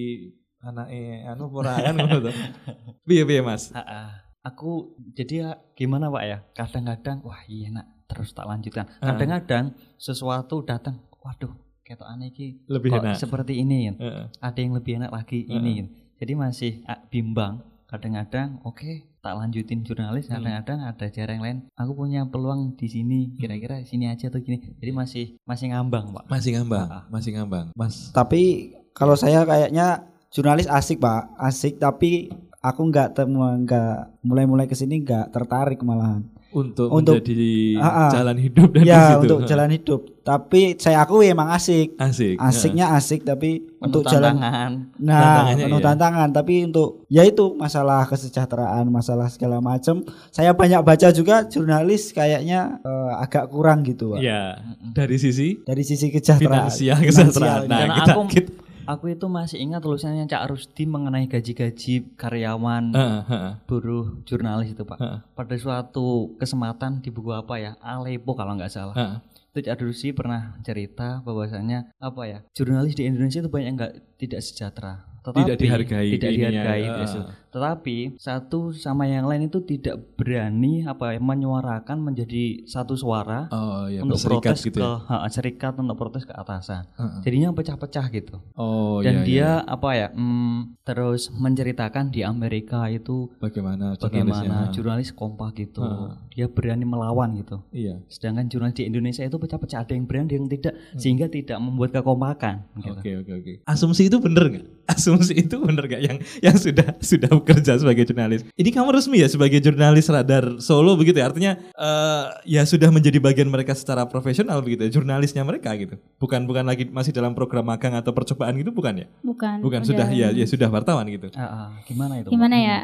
anaknya anu ora kan ngono tuh. Piye piye mas? Ah. Aku jadi ya gimana pak ya? Kadang-kadang wah iya nak terus tak lanjutkan. Ah. Kadang-kadang sesuatu datang, waduh ketok aneh ki Lebih kok enak. seperti ini kan. Heeh. Ada yang lebih enak lagi ini kan. Jadi masih ah, bimbang. Kadang-kadang oke tak lanjutin jurnalis. Hmm. Kadang-kadang ada cara yang lain. Aku punya peluang di sini. Kira-kira sini aja atau gini. Jadi masih masih ngambang pak. Masih ngambang, Ah, ah. masih ngambang. Mas, Tapi kalau saya kayaknya jurnalis asik pak, asik tapi aku nggak temu nggak mulai-mulai ke sini nggak tertarik malahan. Untuk, Untuk- menjadi Ah, ah. jalan hidup dan ya situ. untuk jalan hidup. Tapi saya akui emang asik. asik. Asiknya asik tapi Penuh untuk jalan tantangan. Nah, penuh iya. tantangan tapi untuk ya itu masalah kesejahteraan, masalah segala macam. Saya banyak baca juga jurnalis kayaknya eh, agak kurang gitu, Pak. Iya, dari sisi Dari sisi kesejahteraan. finansial kesejahteraan. Nah, kita, aku kita aku itu masih ingat tulisannya Cak Rusdi mengenai gaji-gaji karyawan Heeh, heeh, buruh jurnalis itu pak. heeh, Pada suatu kesempatan di buku apa ya Alepo kalau nggak salah. heeh. Itu Cak Rusdi pernah cerita bahwasanya apa ya jurnalis di Indonesia itu banyak nggak tidak sejahtera. tetapi Tidak dihargai tidak ininya, dihargai ah. Tetapi satu sama yang lain itu tidak berani apa ya, menyuarakan menjadi satu suara Oh iya, untuk protes gitu ke ya. ha, serikat untuk protes ke atasan. Heeh. Jadinya pecah-pecah gitu. Oh Dan iya, dia iya. apa ya? hmm, terus menceritakan di Amerika itu bagaimana bagaimana jurnalisnya? jurnalis kompak gitu. Ah. Dia berani melawan gitu. Iya. Sedangkan jurnalis di Indonesia itu pecah-pecah ada yang berani ada yang tidak Hmm. sehingga tidak membuat kekompakan gitu. Oke oke oke. Asumsi itu bener nggak? Asumsi itu bener nggak yang yang sudah sudah bekerja sebagai jurnalis? Ini kamu resmi ya sebagai jurnalis radar Solo begitu ya? Artinya eh, ya sudah menjadi bagian mereka secara profesional begitu ya? Jurnalisnya mereka gitu. Bukan bukan lagi masih dalam program magang atau percobaan gitu bukan ya? Bukan. Bukan udah. sudah ya ya sudah wartawan gitu. Ah, ah, gimana itu? Gimana ya?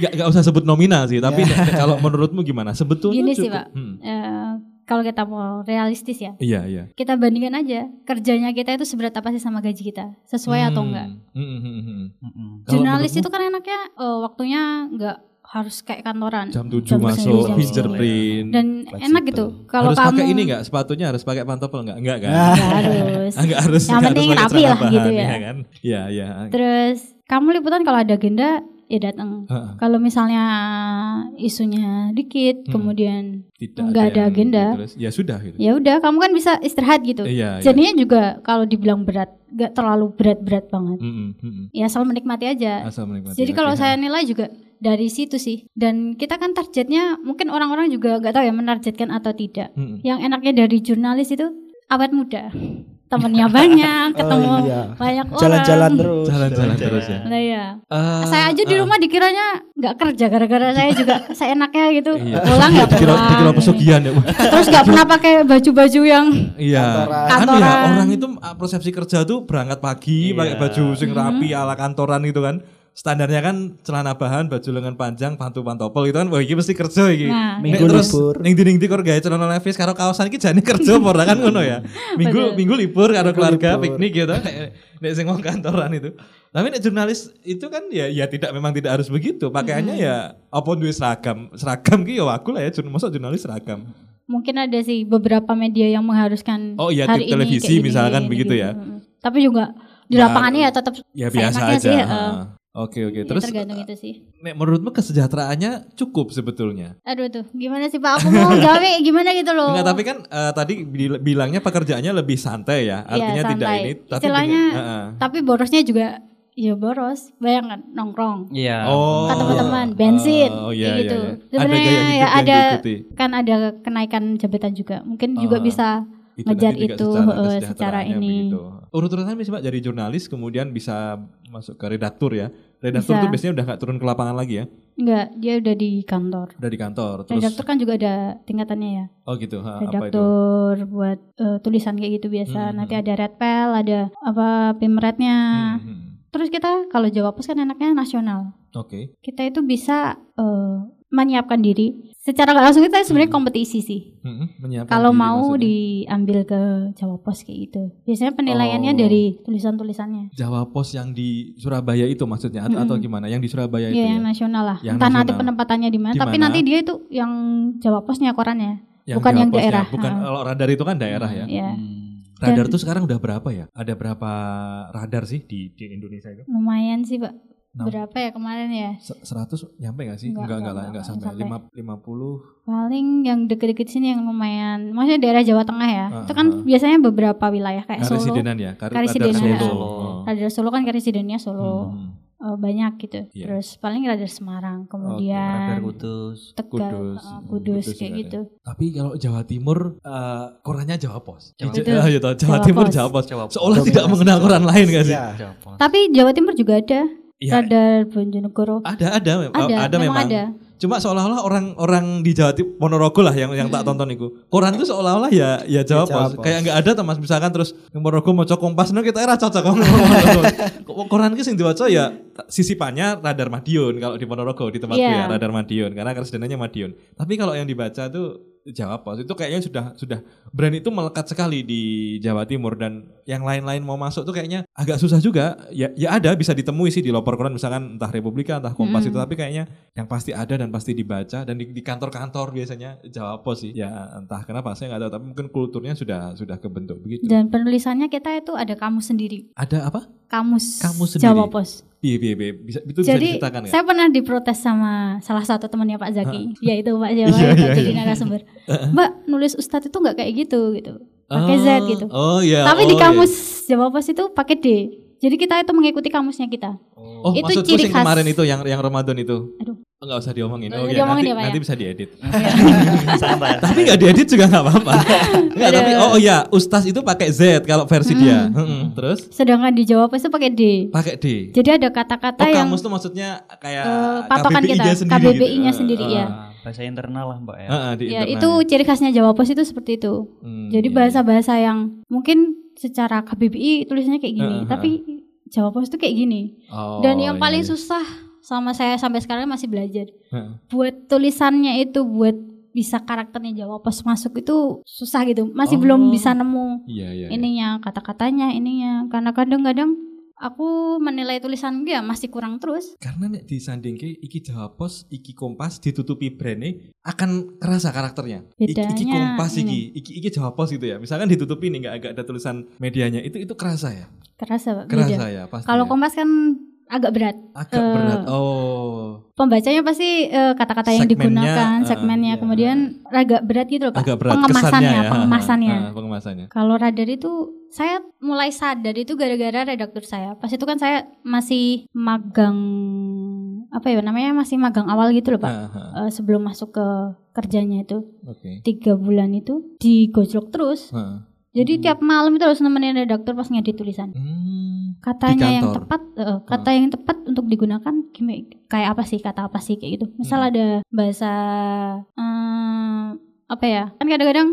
Gak, gak usah sebut nominal sih, tapi kalau menurutmu gimana? Sebetulnya Gini sih, cukup- Pak. Hmm. Eh, kalau kita mau realistis ya, Iya iya. kita bandingkan aja kerjanya kita itu seberat apa sih sama gaji kita, sesuai atau Hmm. enggak? Hmm, hmm, hmm, hmm. Jurnalis itu kan enaknya eh, waktunya enggak harus kayak kantoran. jam 7 Jam masuk jam fingerprint. Dan enak gitu. Kalau harus kamu pakai ini enggak? Sepatunya harus pakai pantopel enggak? Enggak kan? Nggak harus. Enggak harus. Yang enggak penting rapi lah gitu ya. kan? Iya, iya. Terus kamu liputan kalau ada agenda ya datang. Kalau misalnya isunya dikit, Hmm. kemudian Tidak Nggak ada yang agenda. terus. Ya sudah gitu. ya udah kamu kan bisa istirahat gitu. Iya, iya. Jadinya juga kalau dibilang berat, gak terlalu berat-berat banget. Mm-mm, mm-mm. Ya asal menikmati aja. Asal menikmati. Jadi kalau Oke. saya nilai juga dari situ sih. Dan kita kan targetnya mungkin orang-orang juga nggak tahu ya menargetkan atau tidak. Yang enaknya dari jurnalis itu awet muda. Temennya banyak, ketemu Oh, iya. banyak orang. Jalan-jalan terus. Jalan-jalan terus ya. Nah, iya. Eh, saya aja di eh, rumah dikiranya nggak kerja gara-gara saya juga seenaknya gitu. Iya. Pulang nggak Dikira, pulang. dikira pesugihan ya. Terus nggak pernah pakai baju-baju yang Iya. Kantoran. Kan ya Kantoran. orang itu ah, persepsi kerja tuh berangkat pagi Iya. pakai baju sing rapi Hmm. ala kantoran gitu kan. Standarnya kan celana bahan, baju lengan panjang, pantu pantopel gitu kan. Wah, iki mesti kerja iki. Nah, Nek Minggu terus libur. ning ndi ning ndi kok gawe celana levis karo kaosan iki jane kerja apa ora kan ngono ya. Minggu Betul. minggu libur karo Minggu keluarga libur. piknik gitu. Nek, nek sing wong kantoran itu. Tapi nek jurnalis itu kan ya ya tidak memang tidak harus begitu. Pakaiannya Hmm. ya apa duwe seragam. Seragam ki ya aku lah ya masa jurnalis seragam. mungkin ada sih beberapa media yang mengharuskan Oh iya, hari televisi ini misalkan gini, begitu gitu. ya. Tapi juga di Ya, lapangannya ya tetap Ya biasa aja. sih. Eh, Oke oke. ya Terus tergantung itu sih. nek menurutmu kesejahteraannya cukup sebetulnya? Aduh tuh, gimana sih Pak? Aku mau gawe gimana gitu loh. Enggak, tapi kan eh, tadi bil- bilangnya pekerjaannya lebih santai ya. Iya, Artinya tidak santai. ini tapi Istilahnya dengan- Heeh. Tapi borosnya juga ya boros. Bayangkan nongkrong. Iya. Oh. Ke teman-teman, bensin, Oh, kayak iya, gitu. iya, iya. Ada Sebenarnya gaya hidup ya ada kan ada kenaikan jabatan juga. Mungkin juga Oh. bisa Itu ngejar itu secara, eh, secara ini. begitu. Urut-urutan bisa Mbak dari jurnalis kemudian bisa masuk ke redaktur ya. Redaktur Bisa. tuh biasanya udah nggak turun ke lapangan lagi ya. Enggak, dia udah di kantor. Udah di kantor. Terus Redaktur kan juga ada tingkatannya ya. oh gitu. Ha, apa itu? redaktur buat eh, tulisan kayak gitu biasa. Hmm. Nanti ada red pel, ada apa pimretnya. Hmm, hmm. Terus kita kalau jawab kan enaknya nasional. Oke. Kita itu bisa eh, menyiapkan diri. Secara nggak langsung kita sebenarnya kompetisi sih. Hmm, menyiapkan Kalau mau maksudnya. diambil ke Jawa Pos kayak gitu. Biasanya penilaiannya Oh. dari tulisan-tulisannya. Jawa Pos yang di Surabaya itu maksudnya atau, atau Mm-mm. gimana? Yang di Surabaya Iya, itu yang ya? nasional lah. Yang Entah nanti nasional. penempatannya di mana, tapi nanti dia itu yang Jawa Posnya korannya. Yang bukan Jawa yang Posnya, daerah. Bukan kalau radar itu kan daerah ya. Iya. Hmm. Radar Dan- tuh sekarang udah berapa ya? Ada berapa radar sih di di Indonesia itu? Lumayan sih, Pak. Enam. Berapa ya kemarin ya? Se- 100 nyampe gak sih? Enggak, Enggak, enggak, lah, enggak, sampai. sampai. Lima, 50. Paling yang deket-deket sini yang lumayan, maksudnya daerah Jawa Tengah ya. Ah, itu kan ah. biasanya beberapa wilayah kayak Solo. Karesidenan ya? Kar- Karesidenan. Radar Solo. Oh. Radar Solo kan karesidennya Solo. Hmm. Eh, banyak gitu. Iya. Terus paling radar Semarang, Radar kemudian Kudus. Tegal, Kudus. Hmm, Kudus, Kudus kayak gitu. Tapi kalau Jawa Timur eh, korannya Jawa Pos. Jawa toh, Jawa, Jawa Timur. Jawa Pos. Jawa Pos. Seolah tidak mengenal Jawa koran lain gak sih? Iya. Jawa Pos. Tapi Jawa Timur juga ada Iya. radar Bojonegoro. Ada ada mem- Ada, ada memang memang. ada. Cuma seolah-olah orang-orang di Jawa Timur Ponorogo lah yang yang tak tonton itu. Koran itu seolah-olah ya ya Jawa, Jawa Pos. Pos. Kayak nggak ada tuh Mas misalkan terus yang Ponorogo mau kompas no kita era cocok Kok koran itu sing diwaca ya sisipannya radar Madiun kalau di Ponorogo di tempatku Iya. ya radar Madiun karena keresidenannya Madiun. Tapi kalau yang dibaca tuh Jawa Pos itu kayaknya sudah sudah brand itu melekat sekali di Jawa Timur dan yang lain-lain mau masuk tuh kayaknya agak susah juga. Ya ya ada bisa ditemui sih di loper koran misalkan entah Republika entah Kompas Mm-mm. itu tapi kayaknya yang pasti ada dan pasti dibaca dan di, di kantor-kantor biasanya Jawa Pos sih. Ya entah kenapa saya nggak tahu tapi mungkin kulturnya sudah sudah kebentuk begitu. Dan penulisannya kita itu ada kamus sendiri. Ada apa? Kamus, Kamus sendiri. Jawa Pos. Iya, iya, iya. Bisa itu bisa Jadi diceritakan nggak? saya pernah diprotes sama salah satu temannya Pak Zaki, yaitu Pak Jawa Iya, iya, jadi iya. narasumber. Mbak nulis ustadz itu nggak kayak gitu gitu, pakai Z Oh, gitu. Oh iya. Tapi di oh, iya. kamus Jawa Pos itu pakai D. Jadi kita itu mengikuti kamusnya kita. Oh, itu maksudku ciri khas. kemarin itu yang yang Ramadan itu. Aduh. Oh, Nggak usah diomongin. Oh iya, diomongin nanti, ya, Pak, nanti ya? bisa diedit. Santai. tapi nggak diedit juga nggak apa-apa. Nggak, tapi oh iya, Ustaz itu pakai Z kalau versi dia. Mm-mm. Terus Sedangkan di Jawa Pos itu pakai D. pakai D. Jadi ada kata-kata Oh, yang kamus tuh maksudnya kayak eh, patokan KBBI-nya kita, sendiri KBBI-nya gitu. sendiri Eh, ya. bahasa internal lah mbak ya. eh, di Ya itu ciri khasnya Jawa Pos itu seperti itu. Hmm, Jadi iya. bahasa-bahasa yang mungkin secara KBBI tulisannya kayak gini, Heeh, tapi Jawa Pos itu kayak gini. Oh, Dan yang iya, paling iya. susah sama saya sampai sekarang masih belajar. Heeh. Buat tulisannya itu buat bisa karakternya Jawa Pos masuk itu susah gitu. Masih Oh. belum bisa nemu Iya, iya. iya. ininya, kata-katanya, ininya. Karena kadang-kadang aku menilai tulisan ya masih kurang terus. Karena nek disandingke iki Jawa Pos, iki Kompas ditutupi brandnya akan kerasa karakternya. Iki, iki Bedanya Kompas ini. iki, iki iki Jawa Pos gitu ya. Misalkan ditutupi nih nggak agak ada tulisan medianya itu itu kerasa ya. Kerasa, Pak, Kerasa beda. ya pasti. Kalau ya. Kompas kan agak berat. agak eh, berat. Oh, Pembacanya pasti eh, kata-kata yang digunakan, eh, segmennya, iya. kemudian agak berat gitu loh Pak. agak berat Pengemasannya, ya. pengemasannya. Ah, pengemasannya. Kalau radar itu saya mulai sadar itu gara-gara redaktur saya. Pas itu kan saya masih magang apa ya namanya masih magang awal gitu loh Pak. Ah, ah, Eh, sebelum masuk ke kerjanya itu Oke. tiga bulan itu digojlok terus. Ah. Jadi tiap malam itu harus nemenin redaktur pas ngedit tulisan. Hmm, Katanya yang tepat, eh, kata yang tepat untuk digunakan? Kayak apa sih? Kata apa sih kayak gitu? Misal Hmm. ada bahasa eh, apa ya? Kan kadang-kadang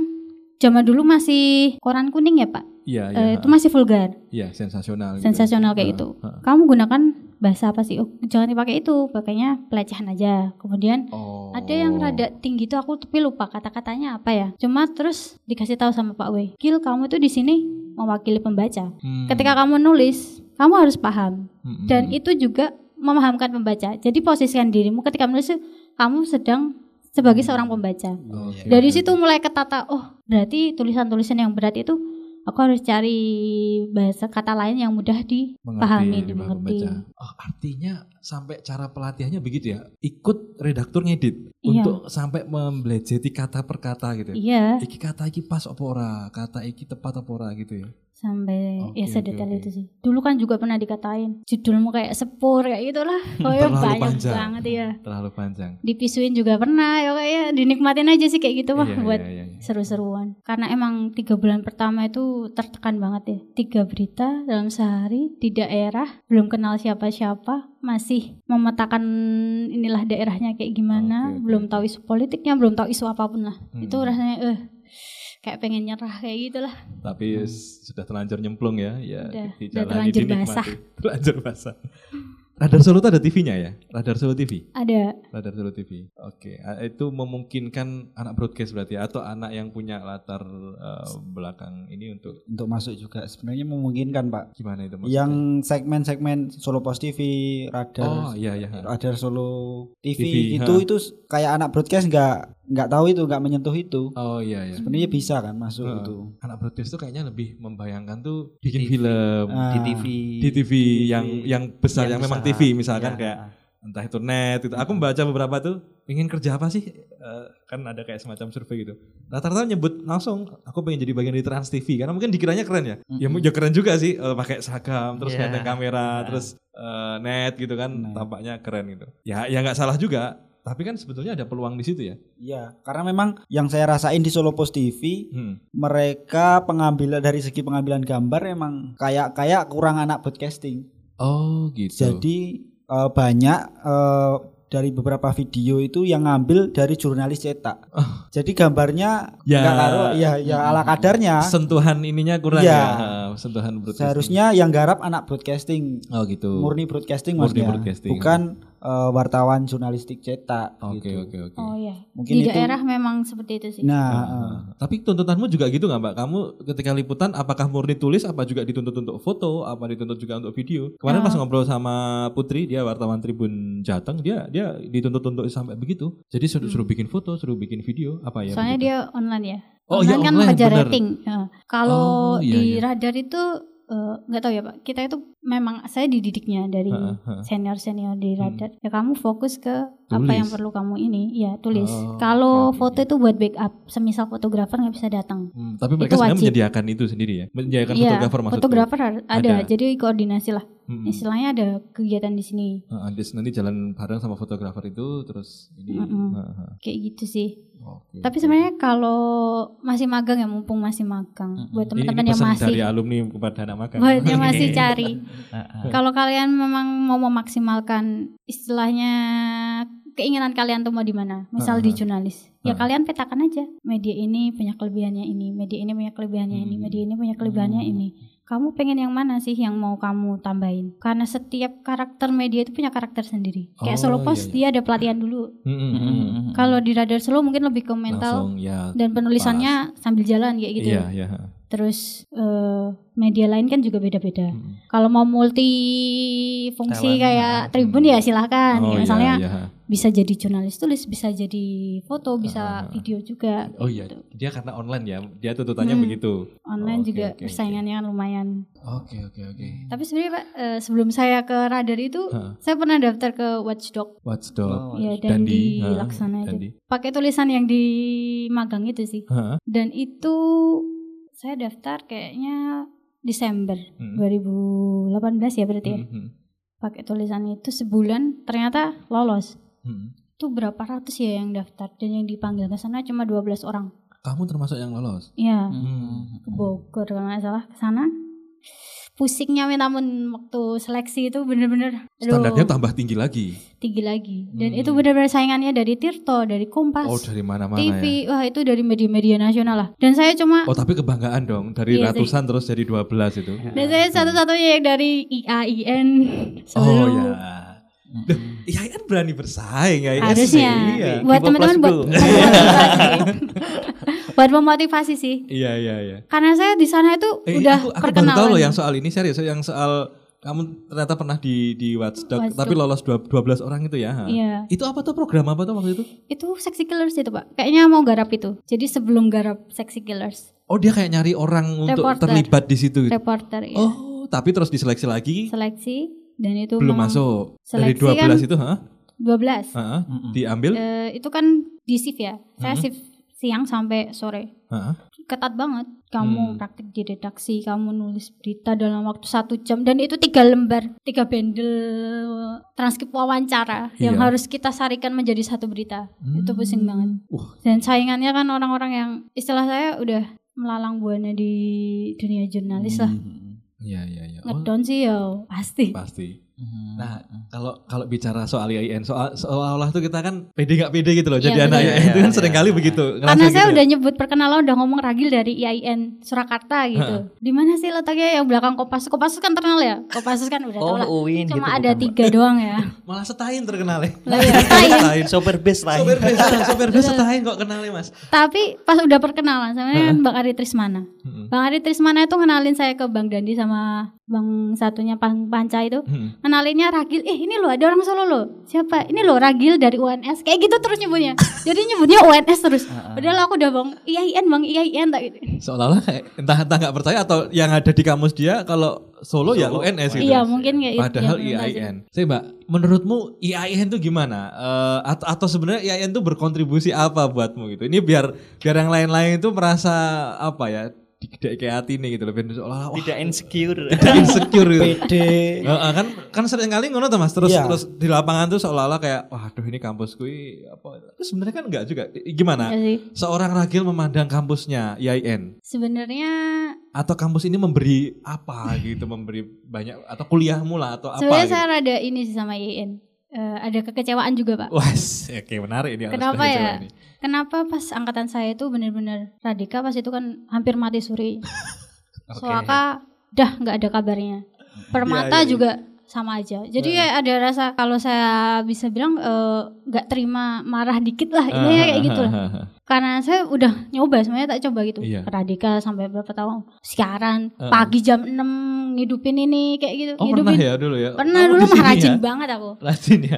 zaman dulu masih koran kuning ya Pak. Iya, iya. Eh, itu masih vulgar. Iya, sensasional. gitu. sensasional kayak Ah, gitu. ah. Kamu gunakan bahasa apa sih? Oh, jangan dipakai itu, pakainya pelecehan aja. Kemudian Oh. ada yang rada tinggi tuh aku tapi lupa kata-katanya apa ya. Cuma terus dikasih tahu sama Pak W, Gil kamu tuh di sini mewakili pembaca. Hmm. Ketika kamu nulis, kamu harus paham Hmm, dan hmm. itu juga memahamkan pembaca. Jadi posisikan dirimu ketika menulis kamu sedang sebagai seorang pembaca. Oke, Dari oke, situ mulai ketata, oh berarti tulisan-tulisan yang berat itu aku harus cari bahasa kata lain yang mudah dipahami, Mengerti, dimengerti. Oh, artinya sampai cara pelatihannya begitu ya? Ikut redaktur ngedit Iya. untuk sampai membelejeti kata per kata gitu ya. Iya, Iki kata iki pas apa ora, kata iki tepat apa ora gitu ya. sampai Oke, ya sedetail oke. itu sih. Dulu kan juga pernah dikatain judulmu kayak sepur kayak gitulah. Oh ya Terlalu banyak panjang. banget ya. Terlalu panjang. Dipisuin juga pernah ya kayak dinikmatin aja sih kayak gitu mah Iya, buat iya, iya, iya. seru-seruan. Karena emang tiga bulan pertama itu tertekan banget ya. Tiga berita dalam sehari di daerah, belum kenal siapa-siapa, masih memetakan inilah daerahnya kayak gimana, oke, belum tahu isu politiknya, belum tahu isu apa pun lah. Hmm. Itu rasanya eh kayak pengen nyerah kayak gitulah. Tapi s- sudah terlanjur nyemplung ya, ya Udah, dijalani, terlanjur dinikmati. basah. Terlanjur basah. Radar Solo tuh ada TV-nya ya? Radar Solo TV. Ada Radar Solo TV. Oke, A- itu memungkinkan anak broadcast berarti atau anak yang punya latar eh, belakang ini untuk untuk masuk juga sebenarnya memungkinkan Pak. gimana itu maksudnya? Yang segmen-segmen Solo Post TV, Oh, Radar, iya iya. Radar Solo TV, TV, itu ha. itu kayak anak broadcast nggak nggak tahu itu nggak menyentuh itu. Oh iya iya. Sebenarnya bisa kan masuk Heeh. itu. Anak broadcast tuh kayaknya lebih membayangkan tuh bikin TV. film Ah, di TV. di TV yang yang besar yang, Yang memang besar. TV misalkan Ya. kayak entah itu net itu. Aku membaca beberapa tuh ingin kerja apa sih? Eh, kan ada kayak semacam survei gitu. Rata-rata nyebut langsung aku pengen jadi bagian dari Trans TV karena mungkin dikiranya keren ya. Ya, Mm-mm. ya keren juga sih eh, pakai seragam terus Iya. ganteng kamera Nah. terus eh, net gitu kan Net. tampaknya keren gitu. Ya ya nggak salah juga. Tapi kan sebetulnya ada peluang di situ ya. Iya, karena memang yang saya rasain di Solo Post TV Hmm. mereka pengambilan dari segi pengambilan gambar emang kayak kayak kurang anak broadcasting. Oh gitu. Jadi eh, banyak eh, dari beberapa video itu yang ngambil dari jurnalis cetak. Jadi gambarnya Ya. nggak karo- ya ya ala kadarnya. sentuhan ininya kurang Iya. ya. sentuhan broadcasting. Seharusnya yang garap anak broadcasting, Oh gitu. murni broadcasting Murni maksudnya. broadcasting. Bukan eh, wartawan jurnalistik cetak Oke gitu. oke oke. Oh ya. Mungkin Di itu- daerah memang seperti itu sih. Nah, Ah, eh, Tapi tuntutanmu juga gitu nggak mbak? Kamu ketika liputan apakah murni tulis apa juga dituntut untuk foto? Apa dituntut juga untuk video? Kemarin Ah. pas ngobrol sama Putri, dia wartawan Tribun Jateng, dia dia dituntut untuk sampai begitu. Jadi suruh, suruh bikin foto, suruh bikin video, apa ya? Hmm. Soalnya begitu? dia online ya. Oh, online iya, kan online, rating. Ya. Kalau Oh, iya, di iya. radar itu eh, nggak tahu ya pak. Kita itu memang saya dididiknya dari senior senior di radar. Ya kamu fokus ke apa Tulis. yang perlu kamu ini. Ya tulis. Oh, Kalau oke, foto itu buat backup. Semisal fotografer nggak bisa datang. Hmm, tapi mereka Itu sebenarnya wajib. menyediakan itu sendiri ya, menyediakan Iya, fotografer maksudku. fotografer ada. Ada. Jadi koordinasi lah. Hmm. Istilahnya ada kegiatan di sini. Heeh, nanti- nanti jalan bareng sama fotografer itu terus ini. Mm-mm. heeh, Kayak gitu sih. oke, Tapi sebenarnya kalau masih magang ya mumpung masih magang. Mm-mm. Buat ini, ini teman-teman yang masih dari alumni kepada anak magang. buat yang masih cari. Ah, ah. Kalau kalian memang mau memaksimalkan istilahnya keinginan kalian tuh mau di mana? Misal di Ah. jurnalis. Ya Ah. kalian petakan aja. Media ini punya kelebihannya ini, media ini punya kelebihannya ini, Hmm. media ini punya kelebihannya Hmm. ini. Kamu pengen yang mana sih yang mau kamu tambahin? Karena setiap karakter media itu punya karakter sendiri. Kayak Oh, solo iya, post iya. dia ada pelatihan dulu. Hmm, hmm, hmm. Mm-mm. Kalau di radar solo mungkin lebih ke mental langsung ya. dan penulisannya sambil jalan kayak gitu. Iya, iya. Terus eh, media lain kan juga beda-beda. Hmm. Kalau mau multi fungsi Talent, kayak ah. Tribun ya silahkan. Oh, Ya, misalnya iya, iya. bisa jadi jurnalis tulis, bisa jadi foto, bisa video juga. Oh iya, gitu. dia karena online ya, dia tuntutannya Hmm. begitu. Online Oke, juga oke. persaingannya kan lumayan. Oke oke oke. Tapi sebenarnya Pak, eh, sebelum saya ke radar itu, Hah. saya pernah daftar ke Watchdog. Watchdog. Oh, ya Dandi, dan di ha, Laksana itu. Pakai tulisan yang di magang itu sih. Hah? Dan itu saya daftar kayaknya Desember Hmm. 2018 ya berarti ya. Hmm, hmm, Pakai tulisan itu sebulan ternyata lolos. hmm. Itu berapa ratus ya yang daftar dan yang dipanggil ke sana cuma 12 orang. Kamu termasuk yang lolos. Iya, Hmm. ke Bogor kalau nggak salah ke sana. Pusingnya namun waktu seleksi itu bener-bener aduh, Standarnya tambah tinggi lagi. tinggi lagi. Dan Hmm. itu bener-bener saingannya dari Tirto, dari Kompas, Oh dari mana-mana TV, ya. wah itu dari media-media nasional lah. Dan saya cuma Oh tapi kebanggaan dong dari Iya ratusan terus jadi 12 itu. dan saya satu-satunya yang dari IAIN Oh ya. Duh, ya kan berani bersaing ya. harusnya Iya. buat teman-teman buat buat memotivasi sih Iya iya iya. karena saya di sana itu Eh, udah aku, aku baru perkenalan tahu loh yang soal ini serius, yang soal kamu ternyata pernah di di Watchdog, Watchdog. tapi lolos dua- 12 orang itu ya. Iya. Itu apa tuh program apa tuh waktu itu? itu Sexy Killers itu pak kayaknya mau garap itu jadi sebelum garap Sexy Killers Oh dia kayak nyari orang untuk Reporter. terlibat di situ. gitu? reporter ya Oh tapi terus diseleksi lagi seleksi dan itu belum masuk dari seleksi 12 kan- itu, ha? 12 Ha? Mm-mm. Diambil? Eh, itu kan di shift ya saya Hmm. shift siang sampai sore Ha? ketat banget kamu Hmm. praktik di redaksi kamu nulis berita dalam waktu satu jam dan itu tiga lembar tiga bendel transkrip wawancara yang Iya. harus kita sarikan menjadi satu berita itu pusing Hmm. banget Wah. dan saingannya kan orang-orang yang istilah saya udah melalang buana di dunia jurnalis lah Mm-mm. Iya iya iya. Oh, ngedown sih ya pasti pasti. Mm-mm. Nah, kalau kalau bicara soal IAIN, soal seolah-olah tuh kita kan pede nggak pede gitu loh. Jadi Iya, anak. IAIN itu kan Iya, sering iya. kali begitu. karena saya gitu. udah nyebut perkenalan udah ngomong ragil dari IAIN Surakarta gitu di mana sih letaknya yang belakang Kopassus Kopassus kan terkenal ya Kopassus kan udah Oh, tau lah Uin gitu. cuma ada bukan, Mbak. tiga doang ya malah setain terkenal ya. Lah iya, setain. Setain. Sober best lah. Sopir bus, sopir bus setain kok kenalnya mas. Tapi pas udah perkenalan sama kan Bang Ari Trismana. Hmm. Bang Ari Trismana itu kenalin saya ke Bang Dandi sama Bang satunya Bang Panca itu. Hmm. Kenalinnya Ragil, eh ini loh ada orang Solo loh. Siapa? Ini loh Ragil dari UNS. Kayak gitu terus nyebutnya. Jadi nyebutnya UNS terus. Ah. Padahal aku udah Bang IAIN, Bang IAIN tak gitu. Seolah-olah entah entah nggak percaya atau yang ada di kamus dia kalau Solo, ya Solo. UNS gitu. Iya, mungkin kayak Padahal gitu. IAIN. Saya mbak, menurutmu IAIN itu gimana? Eh, atau, atau sebenarnya IAIN itu berkontribusi apa buatmu gitu? Ini biar biar yang lain-lain itu merasa apa ya? Tidak kayak hati nih gitu loh. Seolah-olah wah, Tidak insecure. tidak insecure gitu. pede Heeh, kan kan sering kali ngono tuh Mas. Terus Iya. terus di lapangan tuh seolah-olah kayak waduh ini kampusku ini apa. Terus sebenarnya kan enggak juga. Gimana? Iya. Seorang ragil memandang kampusnya IAIN Sebenarnya atau kampus ini memberi apa gitu, memberi banyak atau kuliahmu lah atau apa sebenarnya gitu. saya rada ini sih sama IAIN. Eh, ada kekecewaan juga, Pak. Wah, oke menarik ini. Kenapa ya? ini. Kenapa pas angkatan saya itu benar-benar radika pas itu kan hampir mati suri. Oke. Soalnya dah nggak ada kabarnya. Permata Iya, iya, juga sama aja. Jadi ya ada rasa kalau saya bisa bilang eh, nggak terima marah dikit lah ini Ah, kayak gitu lah. Karena saya udah nyoba sebenarnya tak coba gitu. Iya. Ke Radikal sampai berapa tahun. Siaran Ah. pagi jam 6 ngidupin ini kayak gitu. Oh pernah ya dulu ya? Pernah Oh, dulu mah sini rajin ya? banget aku. Rajin ya.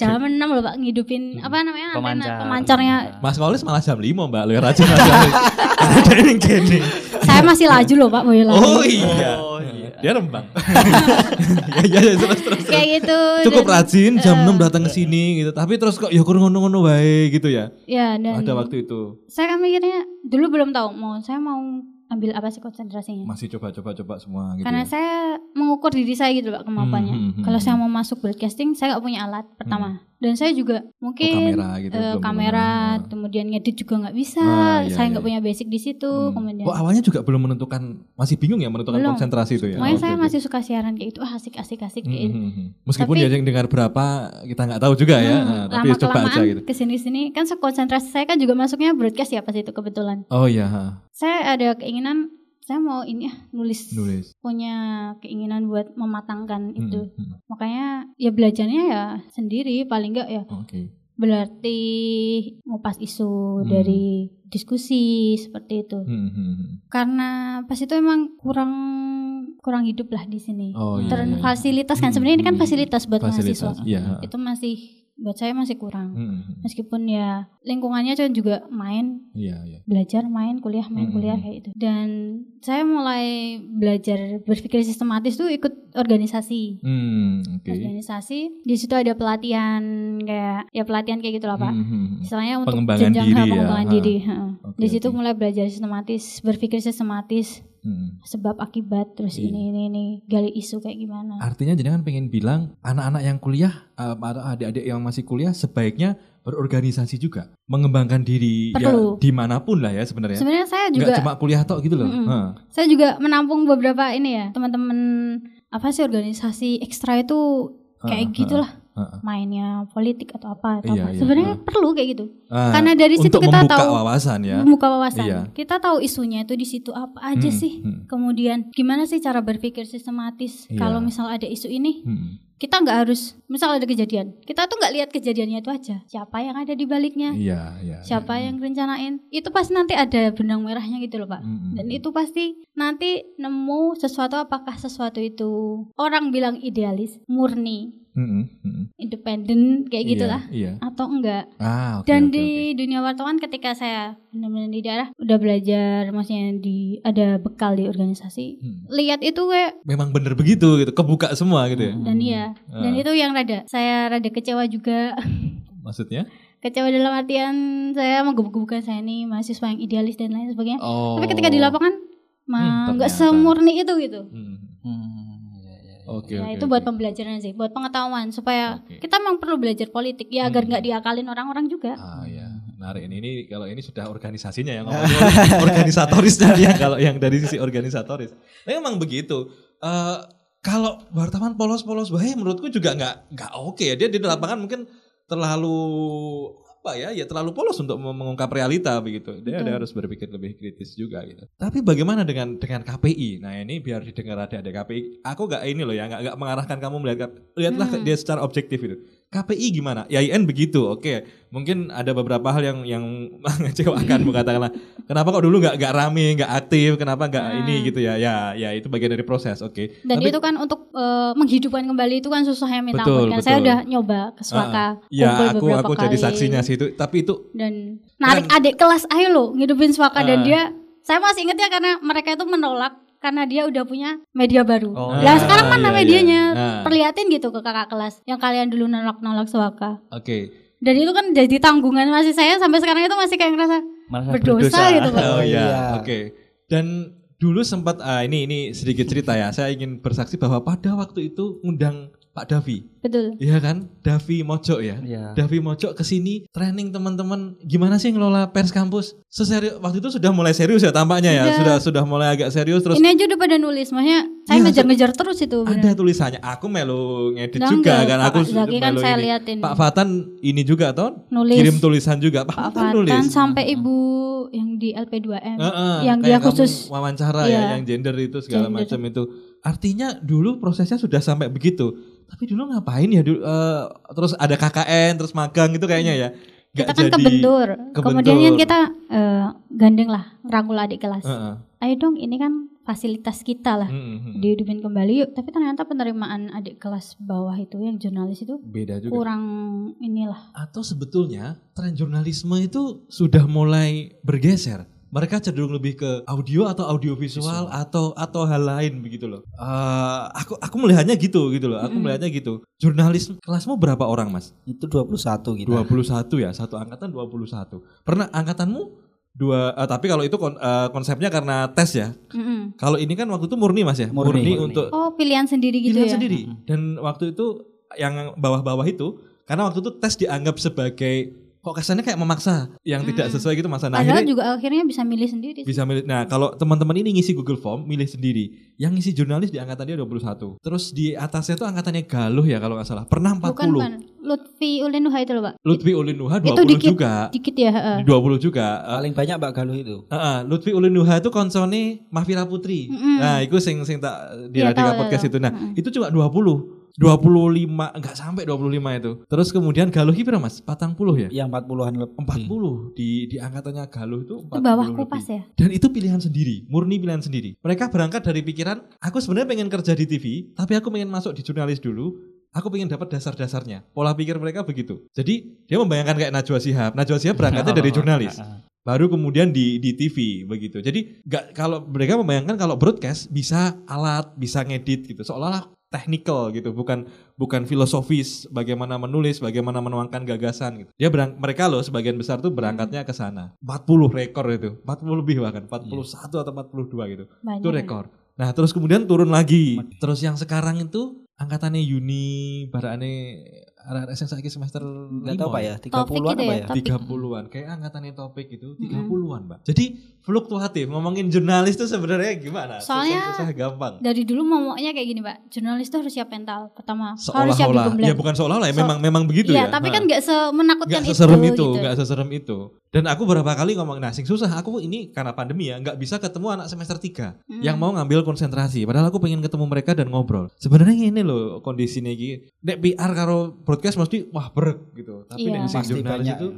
Jam 6 loh Pak ngidupin apa namanya? antena Pemancar. pemancarnya. Mas Kolis malah jam 5 mbak, lu rajin rajin. Ada yang gini. Saya masih laju loh Pak lari. Oh iya. Oh, iya. Dia rembang. ya, ya, ya, terus, terus, terus. Kayak gitu. Cukup dan- rajin jam 6 datang ke sini gitu. Tapi terus kok ya kurang ngono-ngono baik gitu ya. Ya dan Ada waktu itu. saya kan mikirnya dulu belum tahu mau saya mau ambil apa sih konsentrasinya. Masih coba-coba coba semua gitu. Karena ya. saya mengukur diri saya gitu Pak kemampuannya. Hmm, hmm, hmm, Kalau hmm. saya mau masuk broadcasting saya nggak punya alat pertama. Dan saya juga mungkin Oh, kamera gitu, belum kamera, kemudian ngedit juga nggak bisa. Ah, iya, saya nggak iya. punya basic di situ. Hmm. Kemudian Oh awalnya juga belum menentukan, masih bingung ya menentukan Belum. konsentrasi itu ya. makanya Oke, saya oke. masih suka siaran kayak itu asik asik asik kayak Hmm, gitu. hmm, hmm. Meskipun Tapi- ya yang dengar berapa kita nggak tahu juga ya. Hmm, Nah, tapi lama coba aja gitu. ke sini sini kan konsentrasi saya kan juga masuknya broadcast ya pas itu kebetulan. Oh iya. Saya ada keinginan saya mau ini ya nulis, nulis. punya keinginan buat mematangkan Hmm, itu. hmm. Makanya ya belajarnya ya sendiri paling enggak ya Oke. berarti ngupas isu Hmm. dari diskusi seperti itu. Hmm, hmm, hmm. Karena pas itu emang kurang kurang hidup lah di sini. Oh iya. Dan iya. fasilitas kan sebenarnya ini kan fasilitas buat Fasilitas, mahasiswa. iya. Itu masih buat saya masih kurang. Hmm, hmm. Meskipun ya lingkungannya kan juga main, Iya, iya. belajar, main, kuliah, main, Hmm, kuliah hmm. kayak itu. Dan saya mulai belajar berpikir sistematis tuh ikut organisasi. Hmm, oke. Organisasi di situ ada pelatihan kayak ya pelatihan kayak gitu lah, Pak. Hmm, hmm, hmm. Istilahnya untuk Pengembangan jenjang diri ya, pengembangan ha. diri. ha. Oke, Di situ oke. mulai belajar sistematis, berpikir sistematis, Hmm. sebab akibat terus Iya. ini ini ini gali isu kayak gimana. Artinya jangan pengen bilang anak-anak yang kuliah eh, atau adik-adik yang masih kuliah sebaiknya berorganisasi juga, mengembangkan diri Perlu. ya di mana pun lah ya sebenarnya. Sebenarnya saya Nggak juga cuma kuliah tok gitu loh. Mm-mm. Heeh. saya juga menampung beberapa ini ya teman-teman apa sih organisasi ekstra itu kayak Heeh, gitulah mainnya politik atau apa atau Iya, apa. iya, Sebenarnya heeh. perlu kayak gitu. Ah, Karena dari situ kita membuka tahu wawasan ya. membuka wawasan. Iya. Kita tahu isunya itu di situ apa aja Hmm, sih. hmm. Kemudian gimana sih cara berpikir sistematis Iya. kalau misal ada isu ini Hmm. kita nggak harus misal ada kejadian kita tuh nggak lihat kejadiannya itu aja siapa yang ada di baliknya Iya, iya. siapa iya. yang rencanain itu pasti nanti ada benang merahnya gitu loh pak Mm-mm. dan itu pasti nanti nemu sesuatu apakah sesuatu itu orang bilang idealis murni Mm-mm. independen kayak Iya, gitulah Iya. atau enggak Ah, oke. dan oke, di dunia wartawan ketika saya benar-benar di daerah udah belajar maksudnya di ada bekal di organisasi. Hmm. lihat itu kayak Memang bener begitu gitu, kebuka semua gitu ya. dan iya dan Ah. itu yang rada saya rada kecewa juga Maksudnya? kecewa dalam artian saya menggebuk-gebukkan saya ini mahasiswa yang idealis dan lain sebagainya Oh. tapi ketika di lapangan mah Hmm, nggak ternyata. semurni itu gitu Hmm. Hmm, Oke, ya oke, itu oke. buat pembelajaran sih buat pengetahuan supaya Oke. kita memang perlu belajar politik ya agar Hmm. nggak diakalin orang-orang juga Ah ya, menarik ini, ini kalau ini sudah organisasinya ya ngomongnya organisatorisnya ya kalau yang dari sisi organisatoris. Memang begitu. Eh kalau wartawan polos-polos bahaya menurutku juga nggak nggak oke ya dia di lapangan mungkin terlalu apa ya? Ya terlalu polos untuk mengungkap realita begitu. Dia ada harus berpikir lebih kritis juga gitu. Tapi bagaimana dengan dengan KPI nah ini biar didengar adik-adik KPI aku nggak ini loh ya nggak nggak mengarahkan kamu melihat lihatlah Hmm. dia secara objektif itu KPI gimana? YIN begitu oke. Mungkin ada beberapa hal yang yang mengecewakan katakanlah. Kenapa kok dulu nggak nggak rame nggak aktif? Kenapa nggak Ah. ini gitu ya? Ya ya itu bagian dari proses oke. Dan Tapi- itu kan untuk eh, menghidupkan kembali itu kan susah ya minta Betul, kan. Saya betul. udah nyoba ke Swaka ya kumpul aku aku jadi kali. saksinya sih itu tapi itu dan narik adik kelas ayo lo ngidupin Swaka Ah. dan dia saya masih inget ya karena mereka itu menolak karena dia udah punya media baru. Oh. Lah Ah, sekarang mana iya, medianya? iya. Ah. Perlihatin gitu ke kakak kelas yang kalian dulu nolak-nolak Swaka. oke Dan itu kan jadi tanggungan masih saya sampai sekarang itu masih kayak ngerasa Merasa berdosa gitu, Pak. Oh iya, iya. oke. Dan dulu sempat ah, ini ini sedikit cerita ya. Saya ingin bersaksi bahwa pada waktu itu ngundang Pak Davi. betul. Iya kan? Davi Mojok ya. Iya. Davi Mojok ke sini training teman-teman gimana sih ngelola pers kampus? Seserius waktu itu sudah mulai serius ya tampaknya ya. Sudah. Sudah sudah mulai agak serius terus Ini aja udah pada nulis, maksudnya saya Iya, ngejar-ngejar terus itu. ada bener. tulisannya. Aku melu ngedit Nah, juga enggak, kan. Aku Zaki kan saya ini. liatin. Pak Fatan ini juga toh Nulis. kirim tulisan juga. Pak, Pak Fatan nulis. Fatan sampai ibu yang di LP2M Heeh, yang kayak dia khusus wawancara Iya. ya yang gender itu segala macam itu. Artinya dulu prosesnya sudah sampai begitu. Tapi dulu ngapain ya dulu eh, terus ada KKN terus magang gitu kayaknya ya. Nggak kita kan jadi- kebentur. kebentur. Kemudian kan kita eh, gandeng lah, rangkul adik kelas. Heeh. Ayo dong, ini kan fasilitas kita lah. Mm, mm, mm. Dihidupin kembali yuk. Tapi ternyata penerimaan adik kelas bawah itu yang jurnalis itu Beda juga. kurang inilah. Atau sebetulnya tren jurnalisme itu sudah mulai bergeser. Mereka cenderung lebih ke audio atau audiovisual atau atau hal lain begitu loh. Eh, aku aku melihatnya gitu gitu loh. Aku Mm-mm. melihatnya gitu. Jurnalis kelasmu berapa orang, Mas? Itu 21 kita. 21 ya, satu angkatan 21. Pernah angkatanmu dua eh, tapi kalau itu kon- eh, konsepnya karena tes ya. Mm-mm. Kalau ini kan waktu itu murni Mas ya. Murni. Murni. untuk Oh pilihan sendiri gitu pilihan ya? sendiri. Dan waktu itu yang bawah-bawah itu karena waktu itu tes dianggap sebagai kok kesannya kayak memaksa yang tidak Mm. sesuai gitu masa. Nah, Padahal akhirnya juga akhirnya bisa milih sendiri. sih. bisa milih. Nah, kalau teman-teman ini ngisi Google Form, milih sendiri. Yang ngisi jurnalis di angkatan dia 21. Terus di atasnya tuh angkatannya Galuh ya kalau nggak salah. Pernah 40. Bukan bukan. Lutfi Ulinuha itu loh pak. Lutfi Ulinuha 20 Itu dikit. juga. Dikit ya. heeh. 20 juga. Eh, Paling banyak Mbak Galuh itu. Heeh, Lutfi Ulinuha itu konsone Mahfira Putri. Mm-mm. Nah, itu sing sing tak di Iya, Radika tahu, podcast tahu. itu. Nah, Mm-mm. itu cuma 20. 25 enggak sampai 25 itu. Terus kemudian Galuh ki berapa Mas? 40 ya? Yang 40-an lebih. 40 di di angkatannya Galuh itu 40 Itu bawah lebih. kupas ya. Dan itu pilihan sendiri, murni pilihan sendiri. Mereka berangkat dari pikiran, aku sebenarnya pengen kerja di TV, tapi aku pengen masuk di jurnalis dulu. Aku pengen dapat dasar-dasarnya. Pola pikir mereka begitu. Jadi dia membayangkan kayak Najwa Shihab. Najwa Shihab berangkatnya dari jurnalis baru kemudian di di TV begitu. Jadi nggak kalau mereka membayangkan kalau broadcast bisa alat, bisa ngedit gitu. Seolah-olah technical gitu, bukan bukan filosofis bagaimana menulis, bagaimana menuangkan gagasan gitu. Dia berang, mereka loh sebagian besar tuh berangkatnya ke sana. 40 rekor itu, 40 lebih bahkan, 41 atau 42 gitu. Banyak. Itu rekor. Nah, terus kemudian turun lagi. Terus yang sekarang itu angkatannya Uni, barane arek SN saiki semester Enggak tahu lima Pak ya, Topik 30-an itu apa ya, ya? Topik. 30-an kayak angkatannya topik itu 30-an Mbak jadi fluktuatif ngomongin jurnalis tuh sebenarnya gimana Soalnya- susah, susah gampang Dari dulu momoknya kayak gini pak. Jurnalis tuh harus siap mental. Pertama harus siap ya bukan seolah-olah ya So- memang memang begitu Iya, ya tapi Ha. kan nggak semenakutkan nggak itu. seserem itu, gitu. nggak seserem itu. Dan aku beberapa kali ngomong, nah sing susah, aku ini karena pandemi ya, nggak bisa ketemu anak semester 3 Hmm. yang mau ngambil konsentrasi. Padahal aku pengen ketemu mereka dan ngobrol. Sebenarnya ini loh kondisinya gini. Nek PR karo broadcast mesti wah berek gitu. Tapi Iya. nek sing jurnalis itu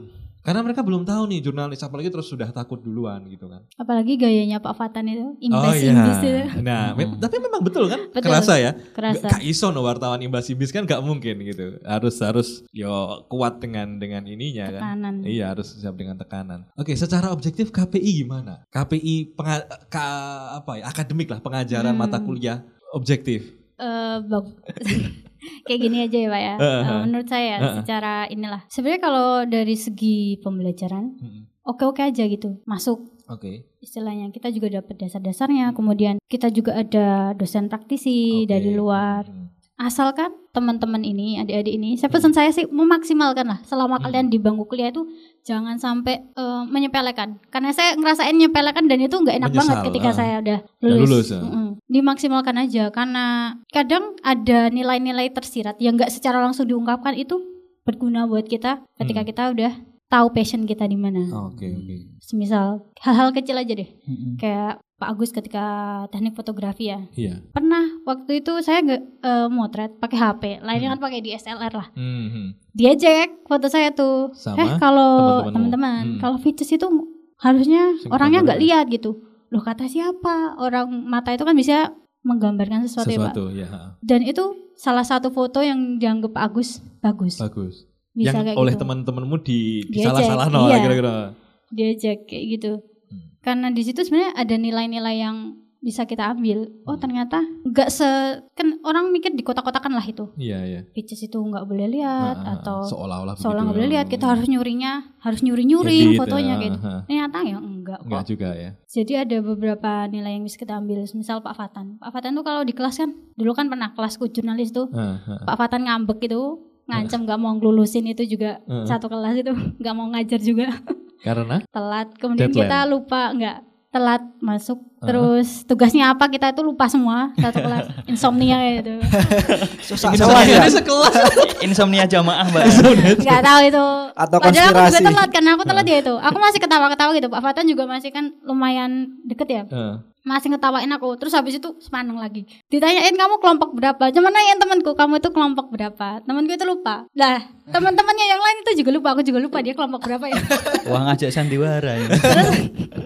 karena mereka belum tahu nih jurnalis apalagi terus sudah takut duluan gitu kan. Apalagi gayanya Pak Fatan itu oh imbas iya. imbis itu. Nah, me- Hmm. tapi memang betul kan? Betul. Kerasa ya? Kerasa. Gak, iso no wartawan imbas imbis kan gak mungkin gitu. Harus harus yo kuat dengan dengan ininya kan. Tekanan. Iya harus siap dengan tekanan. Oke, secara objektif KPI gimana? KPI penga- ka- apa ya akademik lah pengajaran Hmm. mata kuliah objektif. Eh, bag- kayak gini aja ya pak ya. Eh, heeh. menurut saya Heeh. secara inilah. Sebenarnya kalau dari segi pembelajaran Mm-mm. oke-oke aja gitu. Masuk Oke. istilahnya kita juga dapat dasar-dasarnya. Kemudian kita juga ada dosen praktisi Oke. dari luar. Asalkan teman-teman ini, adik-adik ini, saya pesan saya sih memaksimalkan lah selama Hmm. kalian di bangku kuliah itu jangan sampai eh, menyepelekan. Karena saya ngerasain menyepelekan dan itu nggak enak Menyesal, banget ketika ah. saya udah Udah lulus. lulus, ah. Mm-mm. Dimaksimalkan aja karena kadang ada nilai-nilai tersirat yang nggak secara langsung diungkapkan itu berguna buat kita ketika Hmm. kita udah tahu passion kita di mana. Oke oke. Semisal hal-hal kecil aja deh, Mm-mm. kayak Pak Agus ketika teknik fotografi ya Iya. pernah waktu itu saya nggak eh, motret pakai HP lainnya kan pakai DSLR lah Mhm. dia cek foto saya tuh Sama eh kalau teman-teman Hmm. kalau features itu harusnya orangnya nggak ya. lihat gitu loh kata siapa orang mata itu kan bisa menggambarkan sesuatu, ya Pak Sesuatu ya. dan itu salah satu foto yang dianggap Pak Agus bagus Bagus. bisa yang kayak oleh gitu teman-temanmu di, salah-salah no iya. kira-kira. dia cek kayak gitu Hmm. Karena di situ sebenarnya ada nilai-nilai yang bisa kita ambil. Oh ternyata nggak se kan orang mikir di kota-kotakan lah itu. Iya, iya. Pitches itu nggak boleh lihat Ah, ah, ah. atau seolah-olah seolah nggak boleh lihat. Kita harus nyurinya, harus nyuri-nyuri fotonya ah, gitu. Ternyata ya enggak kok. Enggak juga ya. Jadi ada beberapa nilai yang bisa kita ambil. Misal Pak Fatan. Pak Fatan tuh kalau di kelas kan, dulu kan pernah kelasku jurnalis tuh. Pak Fatan ngambek itu, ngancam nggak mau ngelulusin itu juga satu kelas itu nggak mau ngajar juga Karena telat. Kemudian Deadline. kita lupa nggak telat masuk. Heeh. Terus tugasnya apa kita itu lupa semua satu kelas insomnia gitu. Susah Ini salah ya. sekelas. Insomnia jamaah mbak. Nggak tahu itu. Atau Padahal aku juga telat karena aku telat ya itu. Aku masih ketawa-ketawa gitu. Pak Fatan juga masih kan lumayan deket ya. Ah, masih ngetawain aku. Terus habis itu sepaneng lagi. Ditanyain kamu kelompok berapa? Cuman nanyain temanku kamu itu kelompok berapa? Temanku itu lupa. Lah teman-temannya yang lain itu juga lupa. Aku juga lupa dia kelompok berapa ya. Wah ngajak sandiwara ini. terus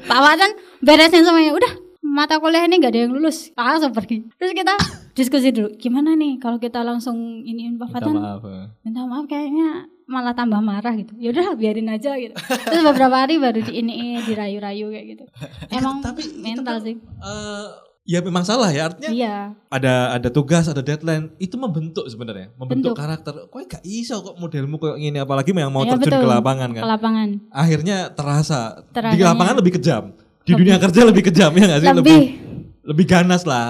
Pak Watan beresin semuanya. Udah mata kuliah ini gak ada yang lulus. Langsung pergi. Terus kita diskusi dulu. Gimana nih kalau kita langsung iniin Pak minta maaf. ah. minta maaf kayaknya malah tambah marah gitu. Ya udah biarin aja gitu. Terus beberapa hari baru di ini dirayu-rayu kayak gitu. Emang tapi mental kan- sih. Eh, ya memang salah ya artinya iya. ada ada tugas ada deadline itu membentuk sebenarnya membentuk Bentuk. karakter. Kok gak iso kok modelmu kayak gini apalagi yang mau Iya, terjun betul. ke lapangan kan? Ke lapangan. Akhirnya terasa. Di Terasanya- lapangan lebih kejam. Di Lebih- dunia kerja lebih kejam ya nggak sih? Lebih. Lebih ganas lah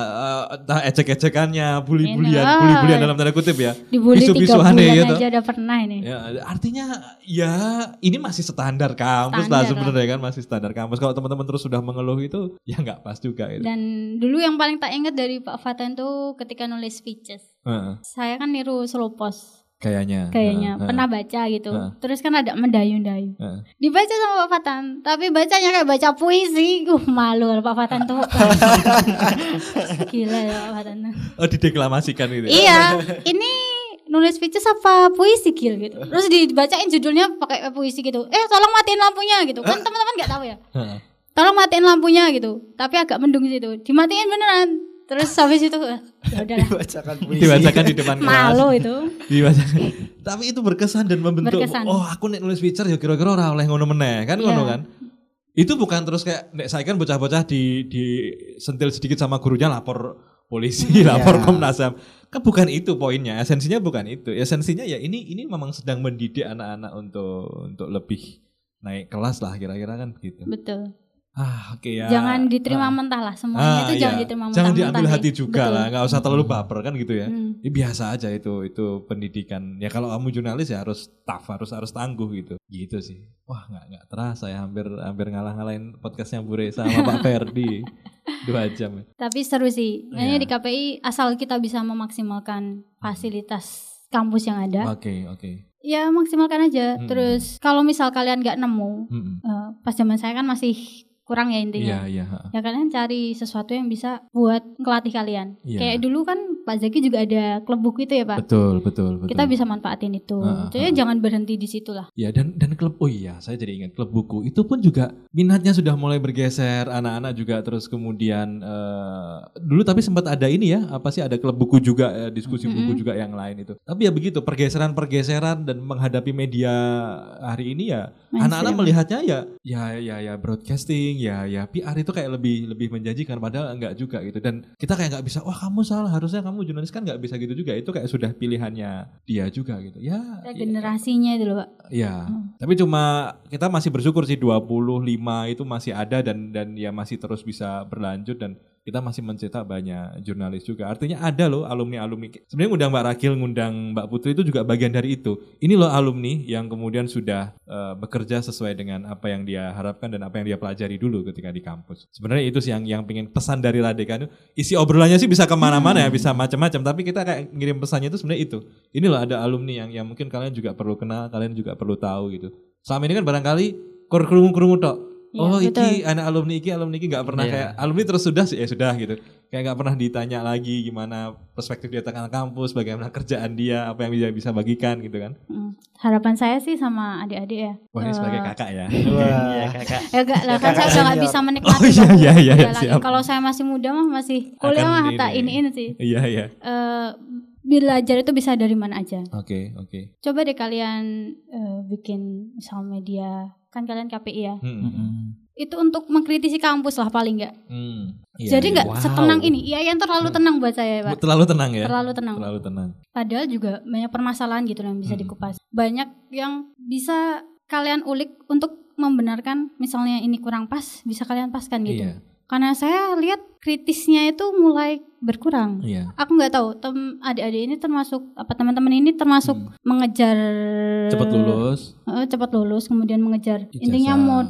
entah ecek-ecekannya bully-bulian Enak. bully-bulian dalam tanda kutip ya dibully tiga Bisu-bisuan bulan toh. aja udah pernah ini Ya, artinya ya ini masih standar kampus lah Standar sebenarnya kan masih standar kampus. Kalau teman-teman terus sudah mengeluh itu ya nggak pas juga itu. dan dulu yang paling tak ingat dari Pak Fatan tuh ketika nulis speeches Heeh, saya kan niru slow post kayaknya. kayaknya. Heeh, pernah baca gitu. Heeh. terus kan ada mendayu-dayu heeh. dibaca sama Pak Fatan tapi bacanya kayak baca puisi. Uh malu kalau Pak Fatan tuh. Gila ya Pak Fatan. Oh dideklamasikan gitu. ya? iya. Ini nulis speeches apa puisi Gil gitu. Terus dibacain judulnya pakai puisi gitu. Eh tolong matiin lampunya gitu. Kan teman-teman nggak tahu ya. Tolong matiin lampunya gitu. Tapi agak mendung situ. Dimatiin beneran terus habis itu eh, ya udahlah Dibacakan puisi. Dibacakan di depan kelas. malu itu Dibacakan. Tapi itu berkesan dan membentuk. Berkesan. Oh aku nek nulis feature ya kira-kira ora oleh ngono meneh kan ngono Iya. kan. Itu bukan terus kayak nek saya kan bocah-bocah di di sentil sedikit sama gurunya lapor polisi, lapor Iya. Komnas HAM. Kan bukan itu poinnya, esensinya bukan itu. Esensinya ya ini ini memang sedang mendidik anak-anak untuk untuk lebih naik kelas lah kira-kira kan gitu. betul Ah, oke ya. jangan diterima Ah. mentah lah semuanya Ah, itu jangan iya. diterima mentah Jangan diambil hati juga Betul. lah, nggak usah terlalu baper kan gitu ya. Hmm. Ya biasa aja itu itu pendidikan. Ya kalau kamu jurnalis ya harus tough, harus harus tangguh gitu. Gitu sih. Wah nggak nggak terasa ya hampir hampir ngalah-ngalahin podcastnya Bu Reza sama Pak Ferdi dua jam. ya. tapi seru sih. Makanya di KPI asal kita bisa memaksimalkan fasilitas kampus yang ada Oke oke. ya maksimalkan aja Hmm. terus kalau misal kalian nggak nemu Mm-mm. eh, pas zaman saya kan masih kurang ya intinya Iya iya. ya kalian cari sesuatu yang bisa buat ngelatih kalian Iya. kayak dulu kan Pak Zaki juga ada klub buku itu ya Pak Betul betul betul. kita bisa manfaatin itu ah, jadi jangan berhenti di situ lah Ya dan dan klub oh iya saya jadi ingat klub buku itu pun juga minatnya sudah mulai bergeser anak-anak juga terus kemudian eh, dulu tapi sempat ada ini ya apa sih ada klub buku juga eh, diskusi buku Mm-mm. juga yang lain itu tapi ya begitu pergeseran-pergeseran dan menghadapi media hari ini ya anak-anak melihatnya ya ya ya ya broadcasting ya ya PR itu kayak lebih lebih menjanjikan padahal enggak juga gitu. Dan kita kayak nggak bisa wah kamu salah. Harusnya kamu jurnalis kan nggak bisa gitu juga. Itu kayak sudah pilihannya dia juga gitu. Ya ya. generasinya itu loh Pak. Ya, Hmm. tapi cuma kita masih bersyukur sih 25 itu masih ada dan dan ya masih terus bisa berlanjut dan kita masih mencetak banyak jurnalis juga. Artinya ada loh alumni-alumni. Sebenarnya ngundang Mbak Rakil, ngundang Mbak Putri itu juga bagian dari itu. Ini loh alumni yang kemudian sudah eh, bekerja sesuai dengan apa yang dia harapkan dan apa yang dia pelajari dulu ketika di kampus. Sebenarnya itu sih yang yang pengen pesan dari Radekan. Isi obrolannya sih bisa ke mana-mana ya, bisa macam-macam. Tapi kita kayak ngirim pesannya itu sebenarnya itu. Ini loh ada alumni yang yang mungkin kalian juga perlu kenal, kalian juga perlu tahu gitu. Selama ini kan barangkali kur kerungu-kerungu tok. Iya, oh, betul. iki anak alumni iki alumni iki nggak pernah Iya. kayak alumni terus sudah sih ya sudah gitu. Kayak nggak pernah ditanya lagi gimana perspektif dia tentang kampus, bagaimana kerjaan dia, apa yang dia bisa bagikan gitu kan. Hmm. harapan saya sih sama adik-adik ya Wah, ini Eh, sebagai kakak ya. Wah. Iya kakak. Ya enggak lah kan saya nggak bisa menikmati Oh, iya, iya, iya, siap. Kalau saya masih muda mah masih kuliah mah ini. tak iniin sih. Iya, iya. Eh belajar itu bisa dari mana aja. Oke, oke. Coba deh kalian eh, bikin misal media kan kalian KPI ya. Hmm. Mm-mm. itu untuk mengkritisi kampus lah paling enggak. Hmm, iya, Jadi iya. nggak Wow. setenang ini. Iya yang terlalu Hmm. tenang buat saya, Pak. Terlalu tenang ya. Terlalu tenang. Terlalu tenang. Padahal juga banyak permasalahan gitu yang bisa Hmm. dikupas. Banyak yang bisa kalian ulik untuk membenarkan misalnya ini kurang pas, bisa kalian paskan gitu. Iya. Karena saya lihat kritisnya itu mulai berkurang. Iya. Aku nggak tahu, tem adik-adik ini termasuk apa teman-teman ini termasuk Hmm. mengejar Cepat lulus. Eh, cepat lulus kemudian mengejar Ijazah. intinya mau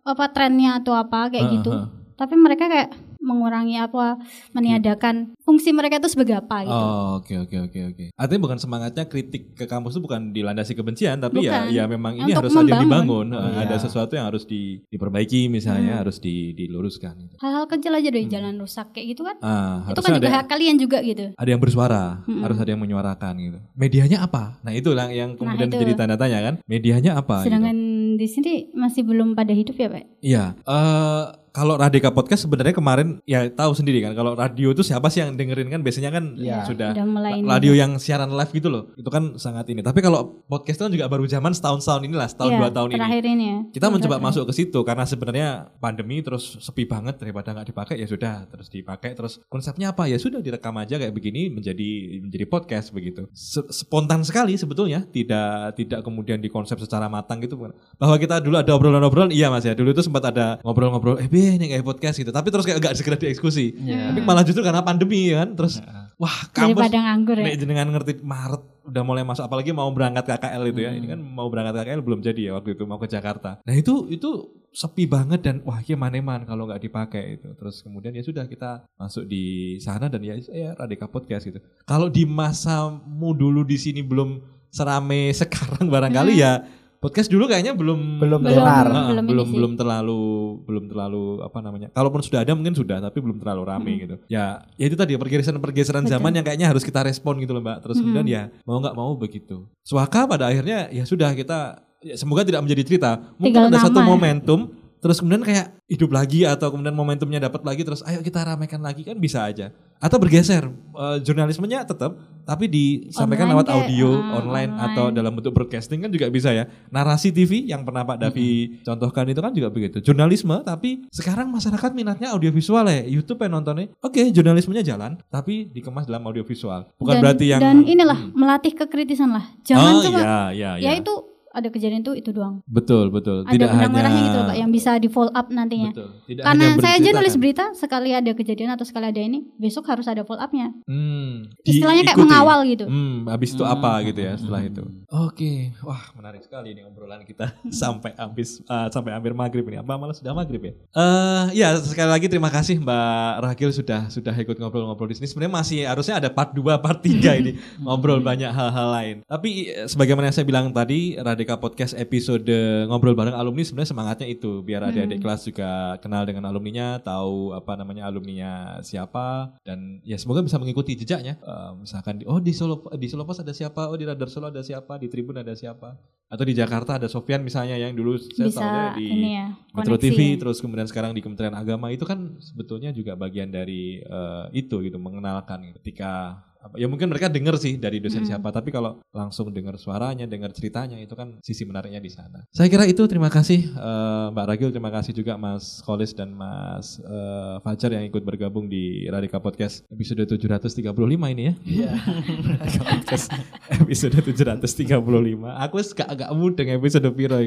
apa trennya atau apa kayak Heeh, gitu. Tapi mereka kayak mengurangi apa meniadakan fungsi mereka itu sebagai apa gitu. Oh, oke oke oke oke. Artinya bukan semangatnya kritik ke kampus itu bukan dilandasi kebencian, tapi ya Bukan. ya memang ini Untuk harus ada yang membangun. dibangun, Iya. ada sesuatu yang harus di- diperbaiki misalnya, Hmm. harus di- diluruskan gitu. Hal-hal kecil aja dari Hmm. jalan rusak kayak gitu kan. Ah, itu kan juga ada hak kalian juga gitu. ada yang bersuara, Mm-mm. harus ada yang menyuarakan gitu. Medianya apa? Nah, itu lah yang kemudian itu. menjadi tanda tanya kan. Medianya apa gitu. Sedangkan di sini masih belum pada hidup ya, Pak. Iya, eh kalau Radika Podcast sebenarnya kemarin ya tahu sendiri kan kalau radio itu siapa sih yang dengerin kan biasanya kan Iya. sudah mulai ini. radio yang siaran live gitu loh. Itu kan sangat ini. Tapi kalau podcast itu kan juga baru zaman setahun-tahun inilah, setahun Iya, dua tahun ini. terakhir ini ya. Kita mencoba Terakhir. masuk ke situ karena sebenarnya pandemi terus sepi banget daripada nggak dipakai ya sudah terus dipakai terus konsepnya apa ya sudah direkam aja kayak begini menjadi menjadi podcast begitu Se- spontan sekali sebetulnya tidak tidak kemudian dikonsep secara matang gitu bahwa kita dulu ada obrolan-obrolan iya mas ya dulu itu sempat ada ngobrol-ngobrol eh be ini kayak podcast gitu tapi terus kayak nggak segera dieksekusi Iya. tapi malah justru karena pandemi kan terus wah kampus daripada nganggur ya. Jenengan ngerti Maret udah mulai masuk apalagi mau berangkat KKL itu ya. Ini Hmm. kan mau berangkat KKL belum jadi ya waktu itu mau ke Jakarta. Nah itu itu sepi banget dan wah gimana man kalau nggak dipakai itu. Terus kemudian ya sudah kita masuk di sana dan ya ya Radika Podcast gitu. Kalau di masamu dulu di sini belum serame sekarang barangkali Hmm. ya podcast dulu kayaknya belum Belum Belum. Nah, belum belum belum, terlalu belum terlalu apa namanya. Kalaupun sudah ada mungkin sudah tapi belum terlalu rame gitu. Ya ya itu tadi pergeseran-pergeseran Betul. zaman yang kayaknya harus kita respon gitu loh Mbak. Terus kemudian ya mau nggak mau begitu. Suaka pada akhirnya ya sudah kita ya semoga tidak menjadi cerita. Mungkin Tinggal ada satu nama ya. momentum terus kemudian kayak hidup lagi atau kemudian momentumnya dapat lagi terus ayo kita ramaikan lagi kan bisa aja. Atau bergeser Eh, jurnalismenya tetap tapi disampaikan Online lewat kayak, audio ah, online, online. atau dalam bentuk broadcasting kan juga bisa ya. Narasi TV yang pernah Pak Davi contohkan itu kan juga begitu. Jurnalisme tapi sekarang masyarakat minatnya audiovisual ya. YouTube yang nontonnya. Oke, jurnalismenya jalan tapi dikemas dalam audiovisual. Bukan dan, berarti yang dan inilah Hmm. melatih kekritisan lah. Jangan oh, cuma iya, iya, ya iya. itu ada kejadian itu itu doang. betul, betul. Ada Tidak hanya benang-benangnya gitu loh, Pak yang bisa di follow up nantinya. Betul. Tidak Karena hanya saya aja nulis kan. berita sekali ada kejadian atau sekali ada ini, besok harus ada follow upnya. Hmm, Istilahnya kayak mengawal gitu. Hmm, habis itu Hmm. apa gitu ya setelah Hmm. itu. Oke, wah menarik sekali ini obrolan kita sampai habis eh, sampai hampir maghrib ini. Apa malah sudah maghrib ya? Eh ya sekali lagi terima kasih Mbak Ragil sudah sudah ikut ngobrol-ngobrol di sini. Sebenarnya masih harusnya ada part 2, part 3 ini ngobrol banyak hal-hal lain. Tapi eh, sebagaimana yang saya bilang tadi, Radika Podcast episode ngobrol bareng alumni sebenarnya semangatnya itu biar adik-adik kelas juga kenal dengan alumninya, tahu apa namanya alumninya siapa dan ya semoga bisa mengikuti jejaknya. Eh, misalkan di, oh di Solo di Solo Pos ada siapa, oh di Radar Solo ada siapa, di Tribun ada siapa, atau di Jakarta ada Sofian misalnya yang dulu saya bisa tahu di ya. Metro koneksi TV ya. terus kemudian sekarang di Kementerian Agama itu kan sebetulnya juga bagian dari eh, itu gitu mengenalkan ketika ya mungkin mereka dengar sih dari dosen Mm. siapa tapi kalau langsung dengar suaranya dengar ceritanya itu kan sisi menariknya di sana saya kira itu terima kasih eh, Mbak Ragil terima kasih juga Mas Kholis dan Mas eh, Fajar yang ikut bergabung di Radika Podcast episode 735 ini ya Iya. Radika Podcast episode 735 aku gak agak mudeng episode piro.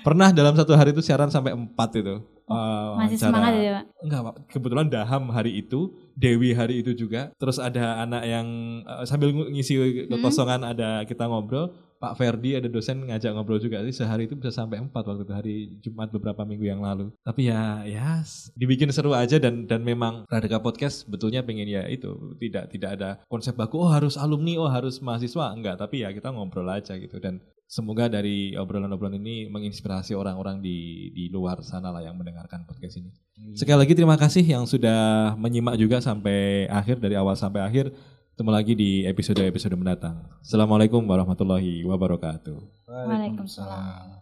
Pernah dalam satu hari itu siaran sampai empat itu. Eh, Masih semangat ya, Pak. Enggak, Pak. Kebetulan Daham hari itu, Dewi hari itu juga. Terus ada anak yang eh, sambil ng- ngisi kekosongan ada kita ngobrol. Pak Ferdi ada dosen ngajak ngobrol juga. Jadi sehari itu bisa sampai empat waktu itu hari Jumat beberapa minggu yang lalu. Tapi ya, ya dibikin seru aja dan dan memang Radika Podcast betulnya pengen ya itu tidak tidak ada konsep baku. Oh harus alumni, oh harus mahasiswa. Enggak, tapi ya kita ngobrol aja gitu dan Semoga dari obrolan-obrolan ini menginspirasi orang-orang di di luar sana lah yang mendengarkan podcast ini. Sekali lagi terima kasih yang sudah menyimak juga sampai akhir dari awal sampai akhir. Ketemu lagi di episode-episode mendatang. Assalamualaikum warahmatullahi wabarakatuh. Waalaikumsalam.